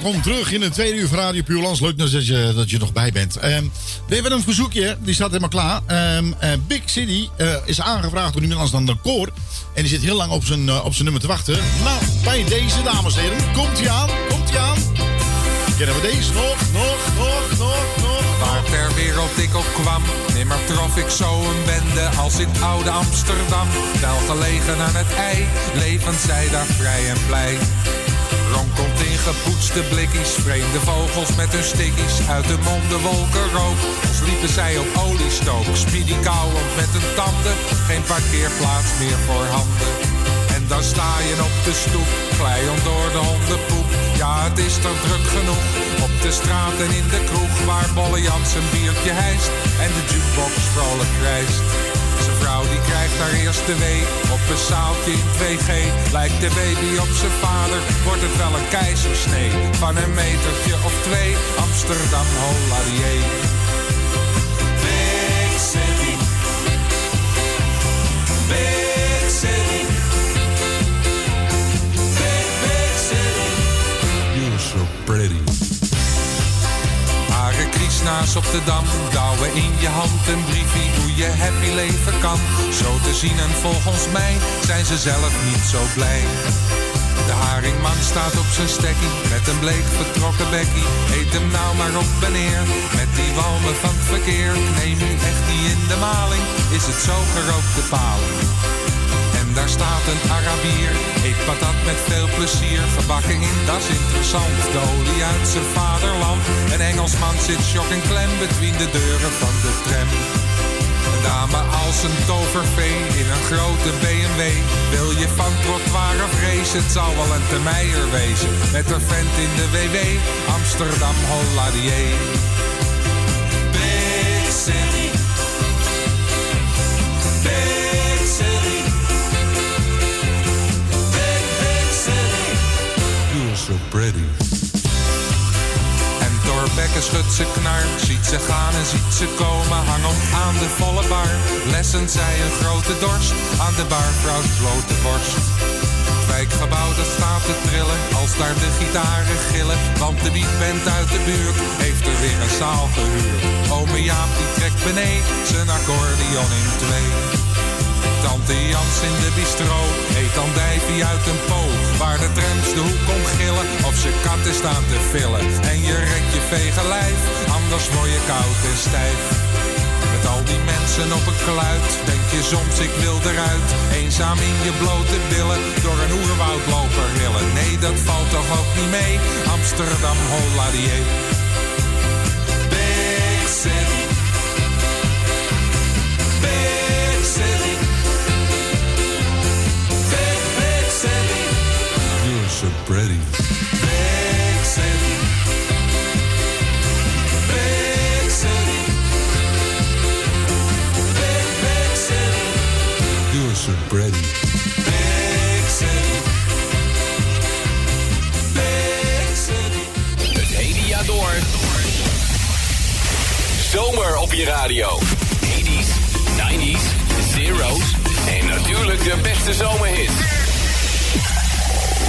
Welkom terug in het tweede uur van Radio Puurlands. Leuk dat je, dat je nog bij bent. Ehm, we hebben een verzoekje, die staat helemaal klaar. Ehm, eh, Big City eh, is aangevraagd door niemand anders dan de Koor. En die zit heel lang op zijn, eh, op zijn nummer te wachten. Nou, bij deze dames en heren, komt hij aan, komt hij aan. Kennen we deze nog, nog, nog, nog, nog? Waar ter wereld ik ook kwam, nimmer trof ik zo een bende als in oude Amsterdam. Wel gelegen aan het ei, levend zij daar vrij en blij. Ronkelt in gepoetste blikkies, vreemde vogels met hun stikkies. Uit de monden wolken rook, als liepen zij op oliestook. Speedy kauwend met hun tanden, geen parkeerplaats meer voor handen. En dan sta je op de stoep, glijend door de hondenpoep. Ja, het is toch druk genoeg, op de straat en in de kroeg. Waar Bolle Jans een biertje hijst en de jukebox vrolijk krijst. Zijn vrouw die krijgt haar eerste week op een zaaltje in 2G. Lijkt de baby op zijn vader, wordt het wel een keizersnee. Van een metertje of twee, Amsterdam, holladier. Hare kriesnaas op de dam, douwen in je hand een briefie hoe je happy leven kan. Zo te zien en volgens mij zijn ze zelf niet zo blij. De haringman staat op zijn stekkie, met een bleek vertrokken bekkie. Eet hem nou maar op en neer, met die walmen van verkeer. Neem u echt die in de maling, is het zo gerookte paling. Daar staat een Arabier, eet patat met veel plezier. Gebakken in, dat is interessant, de olie uit zijn vaderland. Een Engelsman zit shock en klem between de deuren van de tram. Een dame als een tovervee in een grote BMW. Wil je van trottoir of race, het zal wel een Termeijer wezen. Met een vent in de WW, Amsterdam Holladier. Big city. En Thorbecke schudt ze knar, ziet ze gaan en ziet ze komen. Hangend aan de volle bar, lessen zij een grote dorst. Aan de barvrouws blote borst. Het wijkgebouw dat staat te trillen, als daar de gitaren gillen. Want de beatband uit de buurt heeft er weer een zaal gehuurd. Ome Jaap die trekt beneden, zijn accordeon in twee. Tante Jans in de bistro eet andijvie uit een po. Waar de trams de hoek om gillen of ze katten staan te villen. En je rekt je vege lijf, anders word je koud en stijf. Met al die mensen op een kluit, denk je soms ik wil eruit. Eenzaam in je blote billen, door een oerwoud lopen rillen. Nee, dat valt toch ook niet mee, Amsterdam Holladier. Zomer op je radio. 80s, 90s, zeros en natuurlijk de beste zomerhits.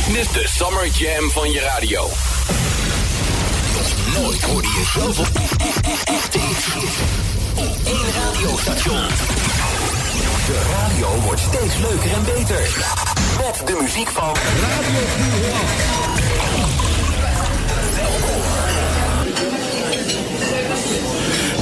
Dit is de Summer Jam van je radio. Nooit hoorde je zoveel echte hits op één radiostation. De radio wordt steeds leuker en beter. Met de muziek van Radio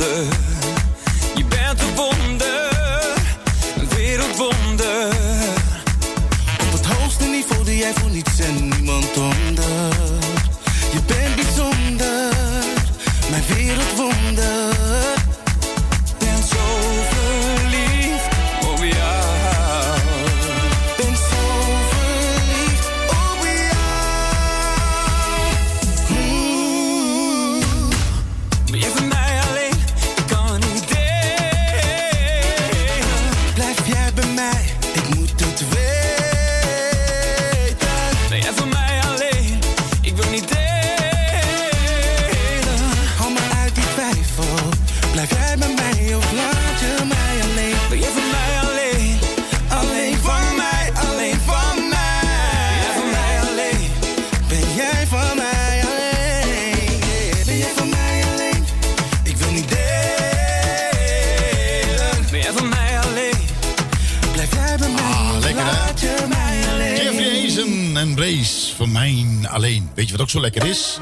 Je bent een wonder, een wereldwonder. Op het hoogste niveau die jij voor niets en ook zo lekker is?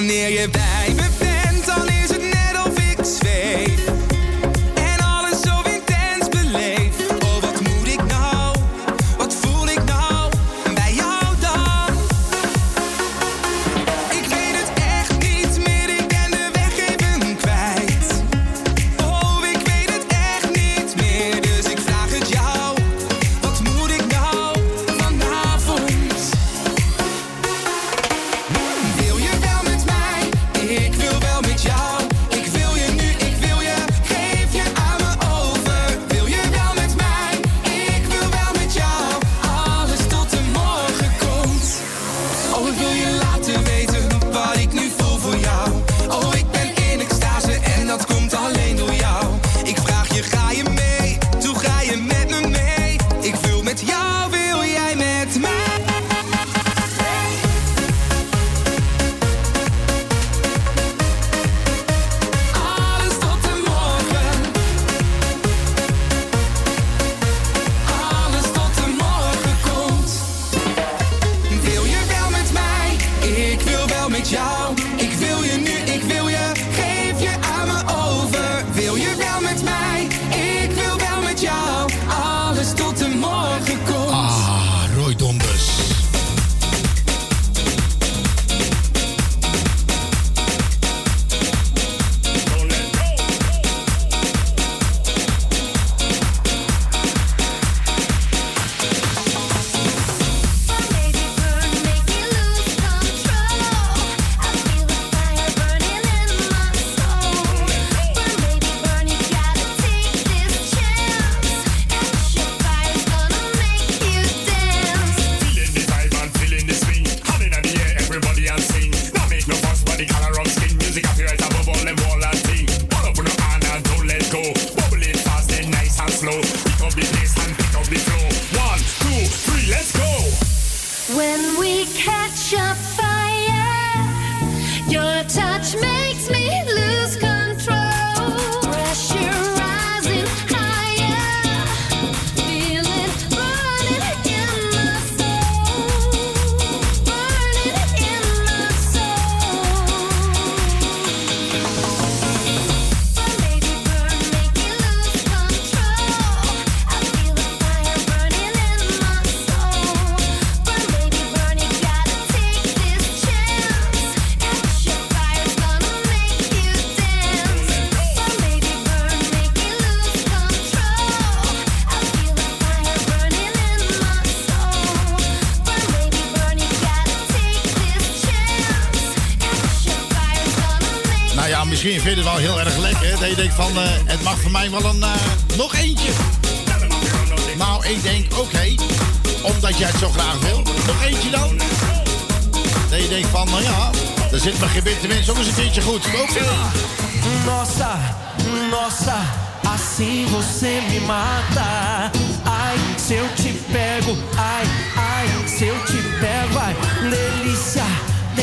Wanneer je bij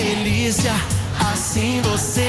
delícia, assim você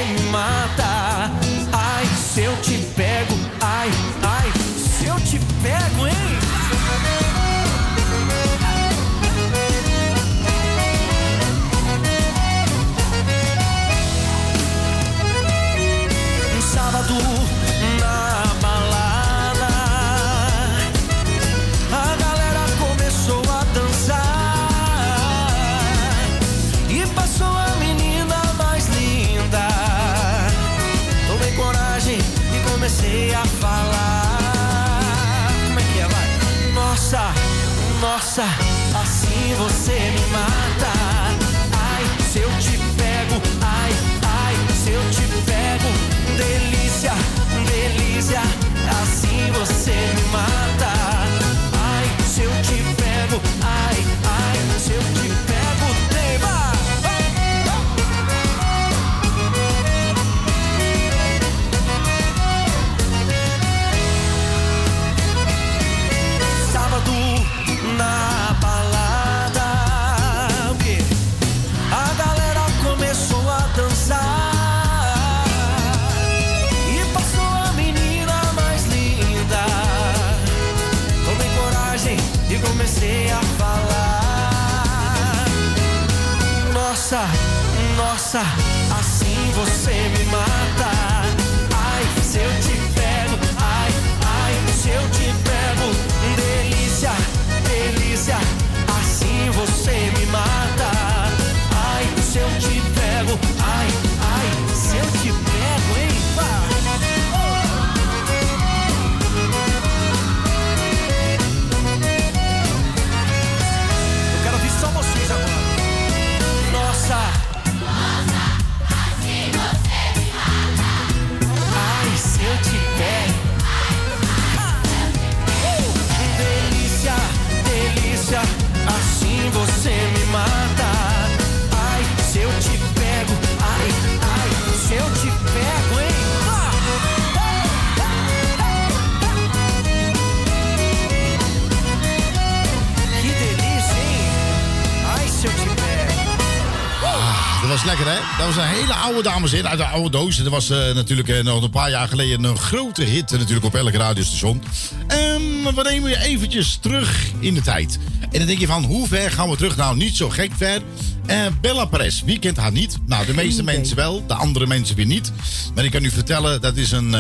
was lekker, hè? Dat was een hele oude, dames heren, uit de oude doos. Dat was eh, natuurlijk eh, nog een paar jaar geleden een grote hit eh, natuurlijk op elk radiostation. En we nemen je eventjes terug in de tijd. En dan denk je van, hoe ver gaan we terug? Nou, niet zo gek ver. Eh, Bella Perez, wie kent haar niet? Nou, de meeste mensen wel, de andere mensen weer niet. Maar ik kan u vertellen, dat is een...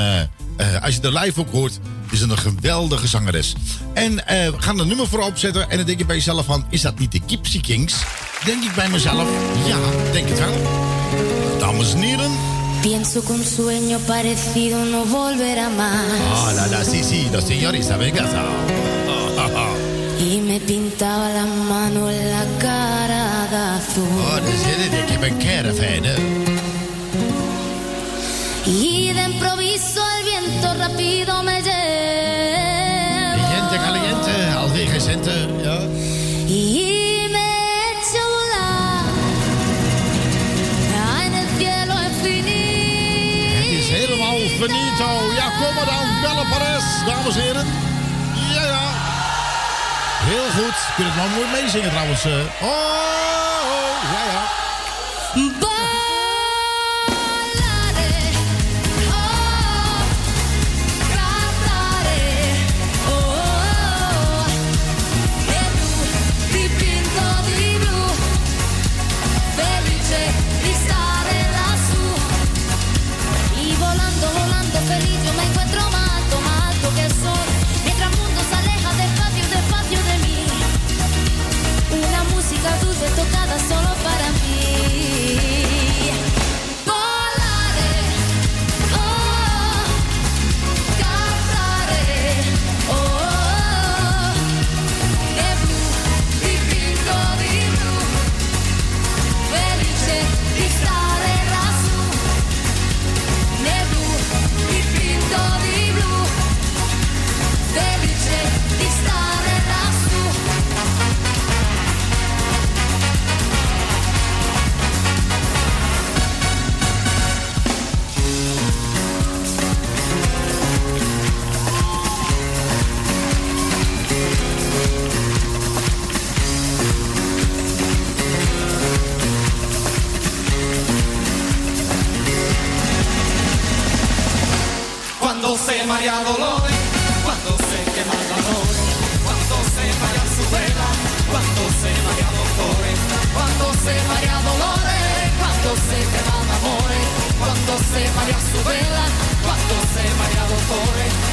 eh, als je de live ook hoort, is het een geweldige zangeres. En eh, we gaan een nummer voor opzetten. En dan denk je bij jezelf van, is dat niet de Gypsy Kings? Denk ik bij mezelf, ja, denk het wel. Dames en heren. Pienso que un sueño parecido no volverá más. Ah, la, la, sí, sí, la Vegasa. Ah, ah, ah. Y me pintaba la mano en la cara de azul. Oh, dan zit het, ik heb een caravan, hè. Y dames en heren. Ja, ja. Heel goed. Kun je het nou mooi meezingen trouwens. eh. Oh, oh, ja, ja. sei Maria Dolore, quando sei che manda l'ore, quando sei Maria Sudela, quando sei Maria Dottore, quando sei Maria Dolore, quando sei che manda amore, quando sei su vela, quando sei Maria Dottore.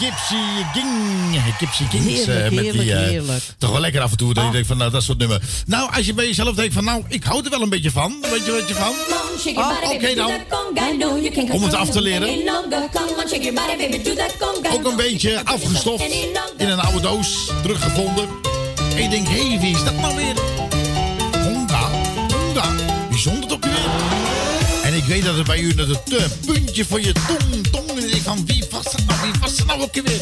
Gypsy King. Gypsy King. Heerlijk, eh, met heerlijk, die. Eh, toch wel lekker af en toe. Dat je denkt ah. van nou, dat soort nummer. Nou, als je bij jezelf denkt van nou, ik hou er wel een beetje van. Weet je wat je van? Oh, oké dan. Om het af te leren. Ook een beetje afgestoft. In een oude doos. Teruggevonden. En je denkt, hé, hey, wie is dat nou weer? Honda. Honda. Bijzonder toch weer? En ik weet dat het bij u dat het eh, puntje van je tong, tong, en ik van wie was Ach, die was ze nou ook weer?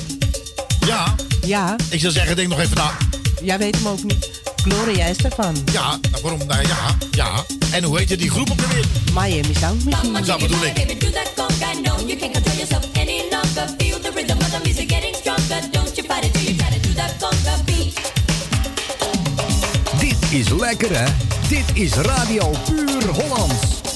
Ja. Ja. Ik zou zeggen, denk nog even na. Jij weet hem ook niet. Gloria is ervan. Ja, waarom? Nou, ja, ja. En hoe heet je die groep ook weer? Miami Sound Machine. Dat bedoel ik. Dit is lekker, hè? Dit is Radio Puur Hollands.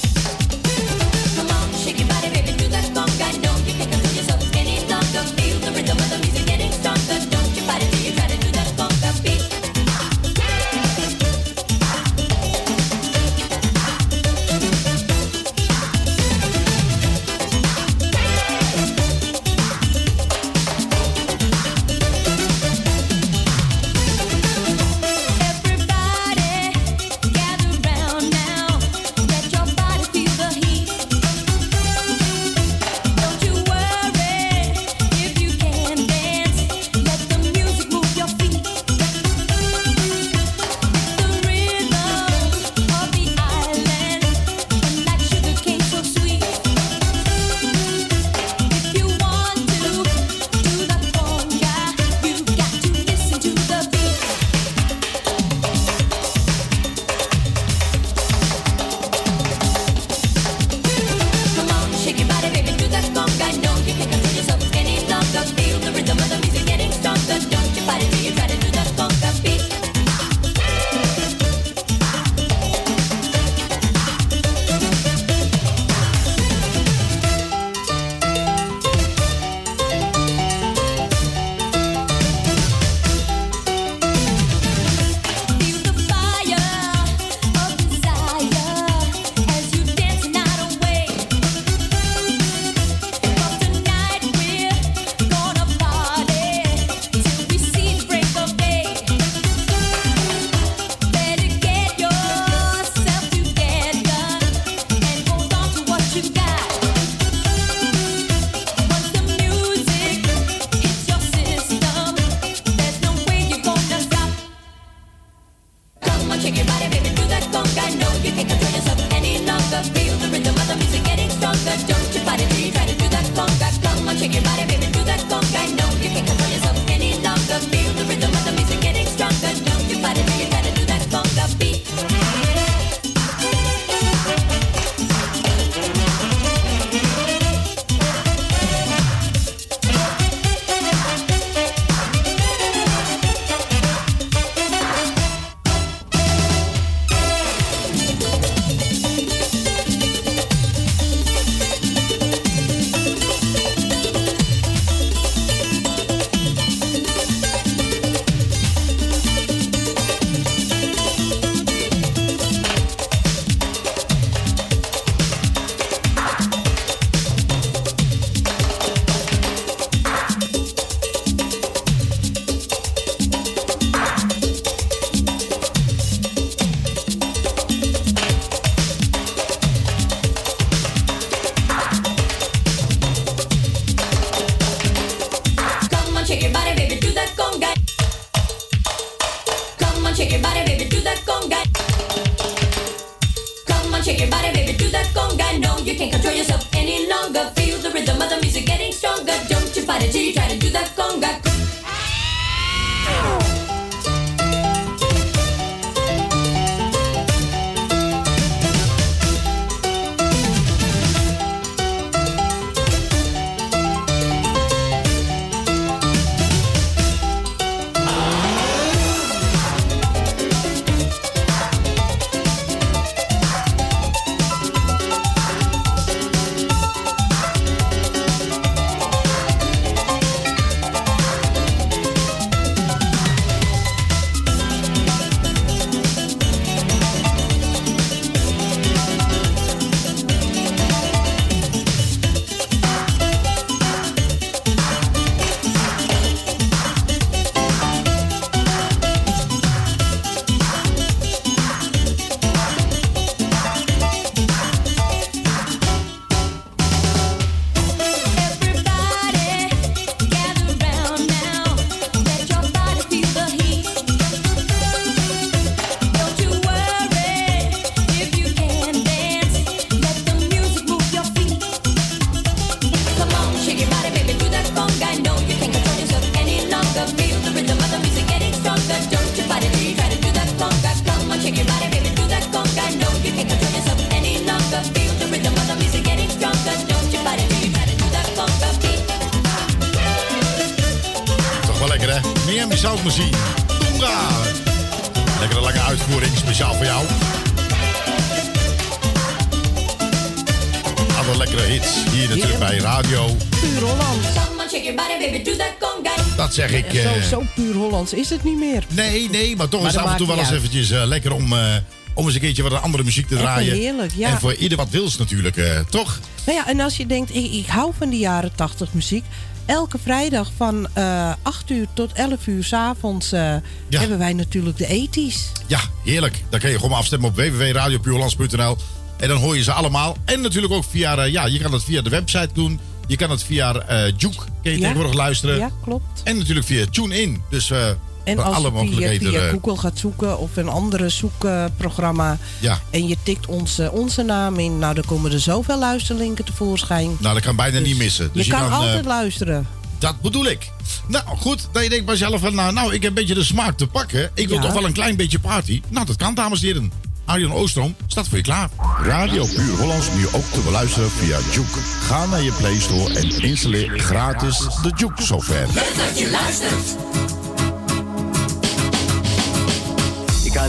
Is het niet meer. Nee, nee, maar toch Maar is dat af en toe wel eens niet eventjes eh, lekker om, eh, om eens een keertje wat andere muziek te draaien. heerlijk, ja. En voor ieder wat wils natuurlijk, eh, toch? Nou ja, en als je denkt, ik, ik hou van die jaren 80 muziek. Elke vrijdag van eh 8 uur tot 11 uur s'avonds eh hebben wij natuurlijk de ethisch. Ja, heerlijk. Dan kun je gewoon afstemmen op www.radiopuurlands.nl. En dan hoor je ze allemaal. En natuurlijk ook via, ja, je kan het via de website doen. Je kan het via eh Juke, kun je Ja. tegenwoordig luisteren. Ja, klopt. En natuurlijk via TuneIn. Dus eh En als alle je via, eh, Google gaat zoeken of een andere zoekprogramma. ja. En je tikt onze, onze naam in. Nou, dan komen er zoveel luisterlinken tevoorschijn. Nou, dat kan bijna niet missen. Dus je, kan, eh, altijd luisteren. Dat bedoel ik. Nou, goed. Dat je denkt bij jezelf van, nou, nou, ik heb een beetje de smaak te pakken. Ik wil Ja. toch wel een klein beetje party. Nou, dat kan, dames en heren. Arjan Oostrom staat voor je klaar. Radio Puur Hollands nu ook te beluisteren via Juke. Ga naar je Play Store en installeer gratis de Juke software. Leuk dat je luistert.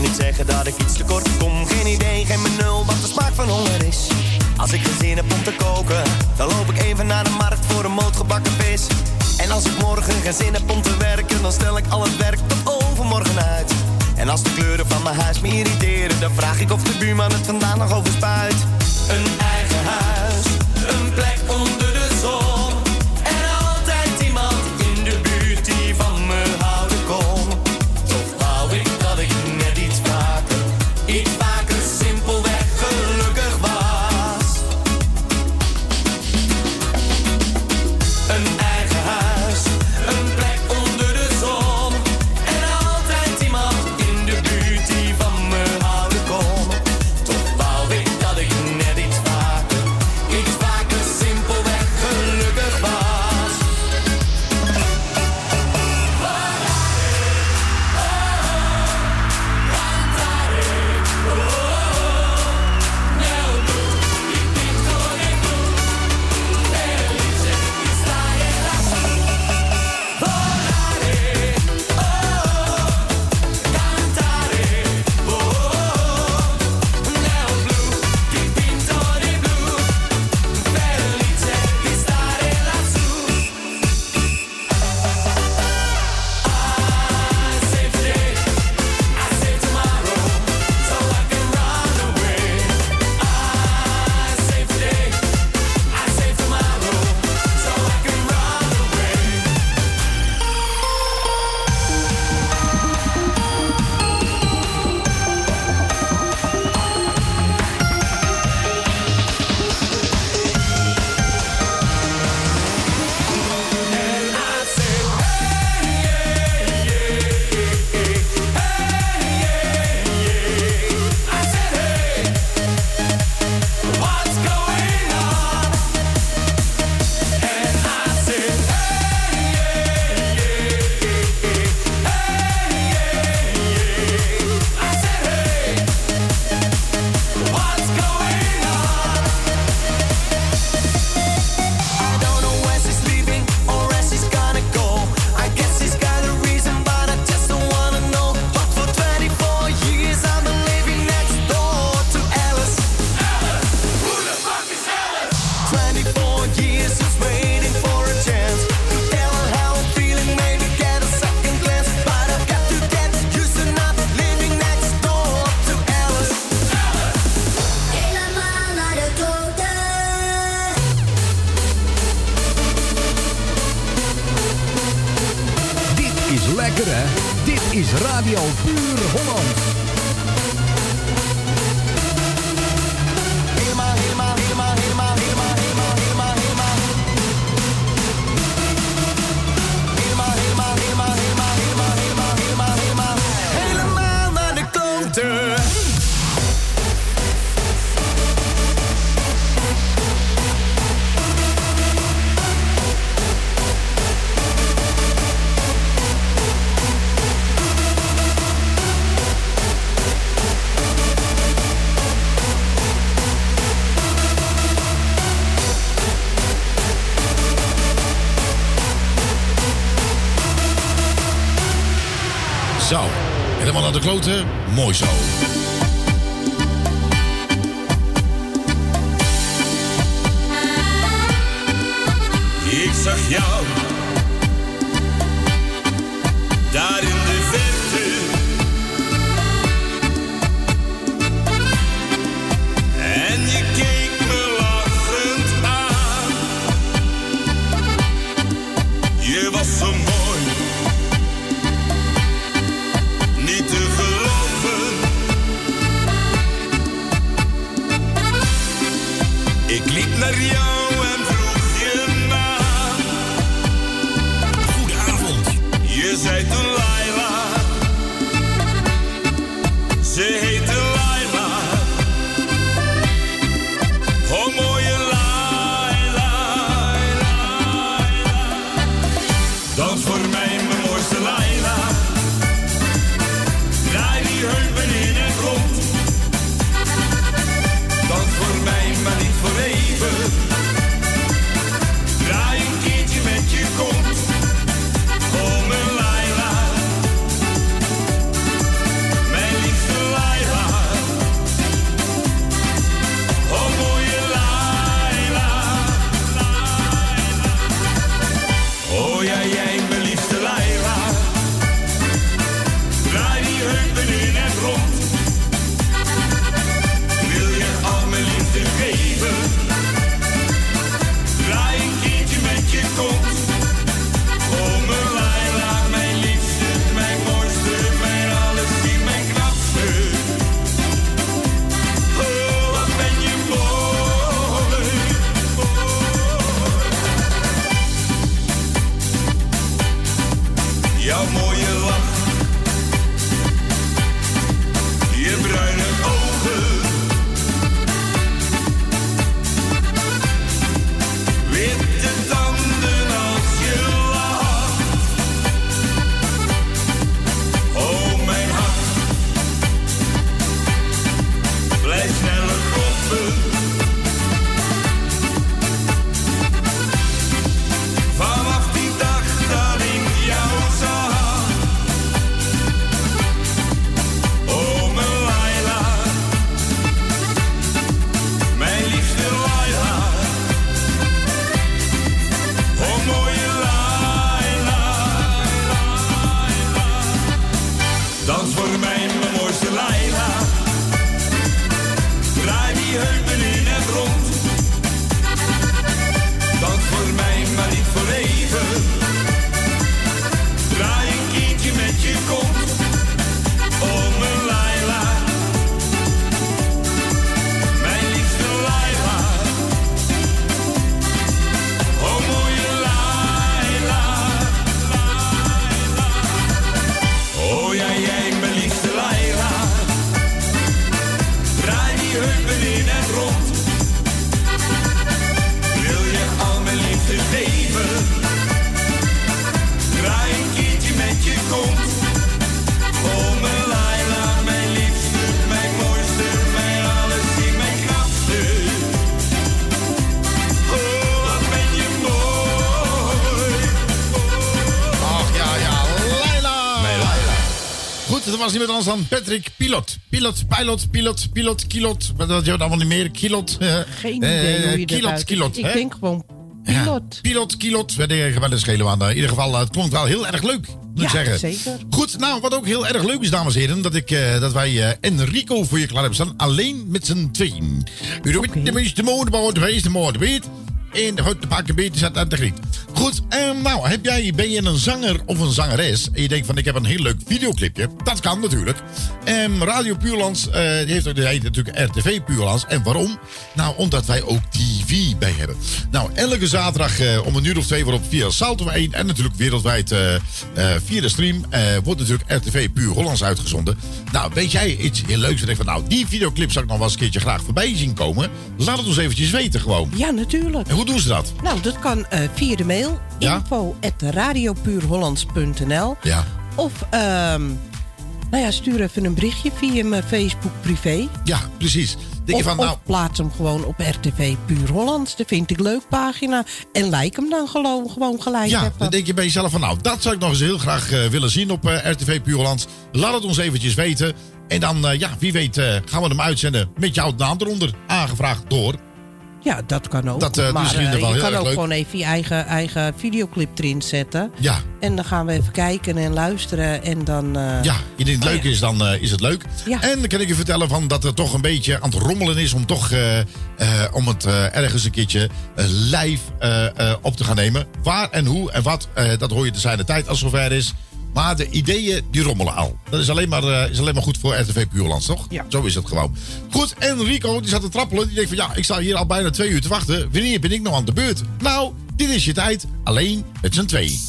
Niet zeggen dat ik iets tekort kom. Geen idee, geen benul wat de smaak van honger is. Als ik geen zin heb om te koken, dan loop ik even naar de markt voor een moot gebakken vis. En als ik morgen geen zin heb om te werken, dan stel ik al het werk tot overmorgen uit. En als de kleuren van mijn huis me irriteren, dan vraag ik of de buurman het vandaag nog overspuit. Een eigen huis, een plek onder kloten. Je zei toen was iemand anders dan Patrick Pilot. Pilot, pilot, pilot, pilot, kilot. Wat had je allemaal niet meer? Kilot. eh, Geen eh, idee hoe je dat Kilot, kilot. Ik hè? denk gewoon Ja, pilot. Pilot, kilot. Weet ik wel eens schelen aan. In ieder geval, het klonk wel heel erg leuk. Moet Ja, zeggen. zeker. Goed, nou, wat ook heel erg leuk is, dames en heren, dat, ik, eh, dat wij Enrico voor je klaar hebben staan. Alleen met z'n tweeën. U doet de meeste mode, de meeste mode, weet. En de grote pakken beter zat aan de griet. Goed, ehm, nou, heb jij, ben je een zanger of een zangeres en je denkt van ik heb een heel leuk videoclipje. Dat kan natuurlijk. Ehm, Radio Puurlands, die heeft ook, heet natuurlijk RTV Puurlands. En waarom? Nou, omdat wij ook TV bij hebben. Nou, elke zaterdag eh, om een uur of twee wordt op via Salto 1 en natuurlijk wereldwijd eh, via de stream wordt natuurlijk RTV Puur Hollands uitgezonden. Nou, weet jij iets heel leuks? En denk van, nou, die videoclip zou ik nog wel eens een keertje graag voorbij zien komen. Laat het ons eventjes weten gewoon. Ja, natuurlijk. En hoe doen ze dat? Nou, dat kan via de mail Ja? info Ja. Of, ehm, nou ja, stuur even een berichtje via mijn Facebook privé. Ja, precies. Denk of, van, nou- of plaats hem gewoon op RTV Puur Hollands. Dat vind ik leuk pagina. En like hem dan gewoon, gewoon gelijk. Ja, even. dan denk je bij jezelf van nou, dat zou ik nog eens heel graag eh, willen zien op eh, RTV Puurland. Laat het ons eventjes weten. En dan, eh, ja, wie weet gaan we hem uitzenden met jouw naam eronder. Aangevraagd door. Ja, dat kan ook. Dat, eh, maar dus we eh, je kan ook leuk. gewoon even je eigen, eigen videoclip erin zetten. Ja. En dan gaan we even kijken en luisteren. En dan... eh, Ja, indien het oh leuk ja. is, dan is het leuk. Ja. En dan kan ik je vertellen van dat het toch een beetje aan het rommelen is om toch om het ergens een keertje live op te gaan nemen. Waar en hoe en wat, dat hoor je de tijd als het zover is. Maar de ideeën die rommelen al. Dat is alleen maar, eh, is alleen maar goed voor RTV Puurlands, toch? Ja. Zo is het gewoon. Goed, en Rico die zat te trappelen. Die denkt van ja, ik sta hier al bijna twee uur te wachten. Wanneer ben ik nog aan de beurt? Nou, dit is je tijd. Alleen met z'n tweeën.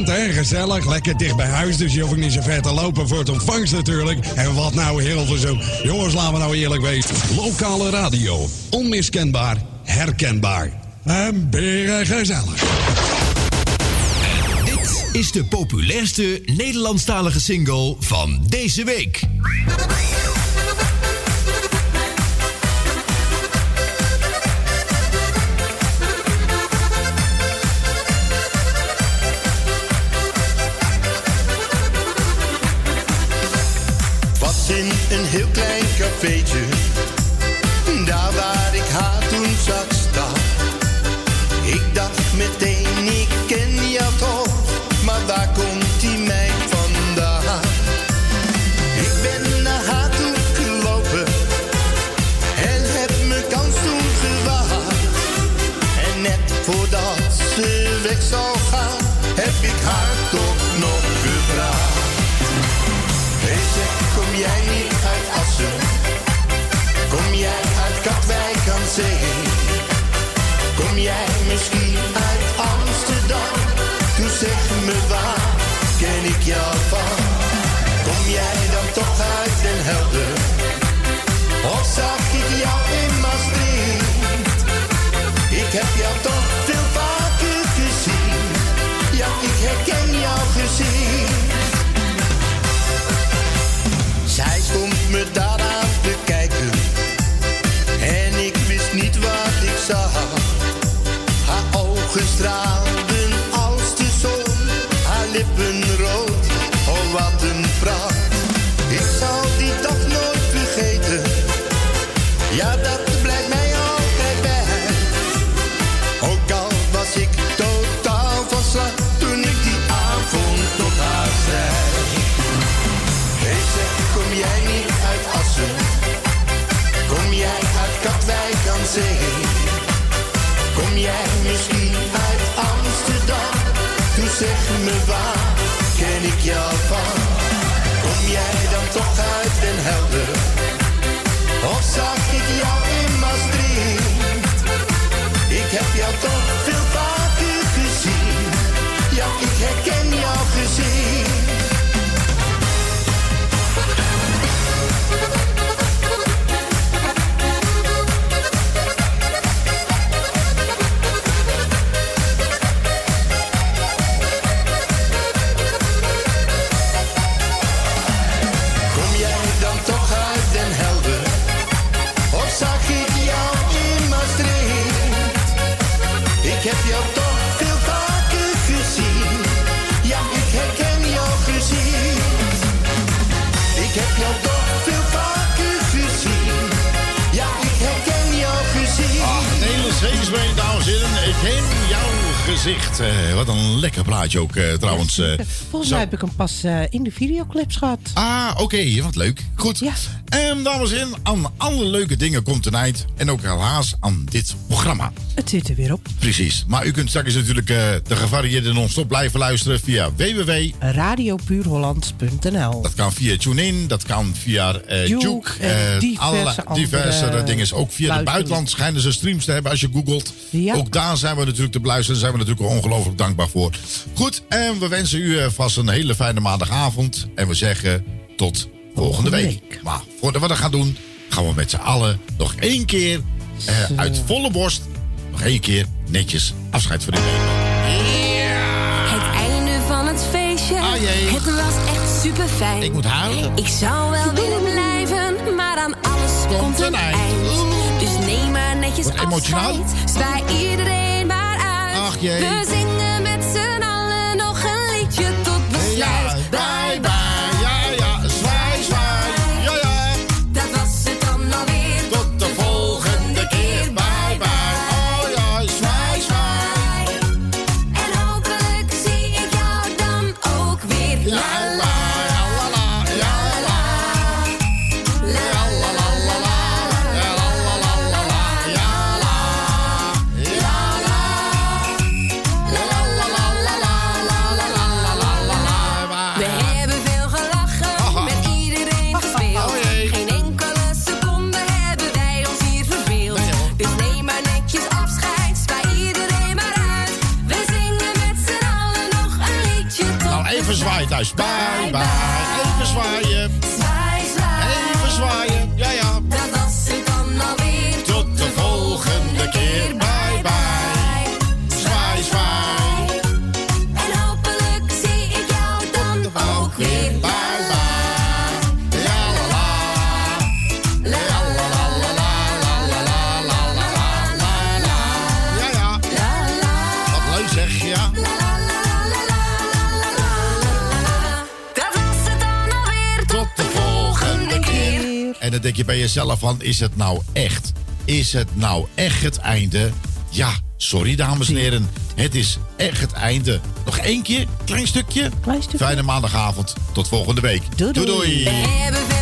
Hè, gezellig, lekker dicht bij huis. Dus je hoeft niet zo ver te lopen voor het ontvangst natuurlijk. En wat nou Hilversum. Jongens, laten we nou eerlijk wezen. Lokale radio, onmiskenbaar, herkenbaar. En beren gezellig. Dit is de populairste Nederlandstalige single van deze week. Cafeetje, help Ik heb jou toch veel vaker gezien. Ja, ik herken jouw gezicht. Ach, Nederlands Zeesbeen, dames en heren. Ik ken jouw gezicht. Eh, wat een lekker plaatje ook eh, trouwens. eh. Volgens Zo. mij heb ik hem pas in de videoclips gehad. Ah, oké, wat leuk. Goed. En dames en heren, aan alle leuke dingen komt een eind. En ook helaas aan dit programma. Het zit er weer op. Precies. Maar u kunt straks natuurlijk eh, de gevarieerde non-stop blijven luisteren via www. Radiopuurhollands.nl Dat kan via TuneIn, dat kan via eh Juke eh, diverse allerlei- andere diverse dingen. Ook via het buitenland schijnen ze streams te hebben als je googelt. Ja. Ook daar zijn we natuurlijk te beluisteren. Daar zijn we natuurlijk ongelooflijk dankbaar voor. Goed, en we wensen u vast een hele fijne maandagavond. En we zeggen tot volgende, week. Maar voordat we dat gaan doen, gaan we met z'n allen nog één keer eh, uit volle borst. Nog één keer netjes afscheid van u nemen. Het einde van het feestje. Het was echt super fijn. Ik moet huilen. Ik zou wel willen blijven, maar aan alles komt een eind. Dus neem maar netjes Wordt emotioneel? afscheid. Zwaai iedereen maar uit. Ach, jee. We zingen Bye bye. Dan denk je bij jezelf van, is het nou echt? Is het nou echt het einde? Ja, sorry dames en heren. Het is echt het einde. Nog één keer, klein stukje. Fijne maandagavond. Tot volgende week. doei. doei.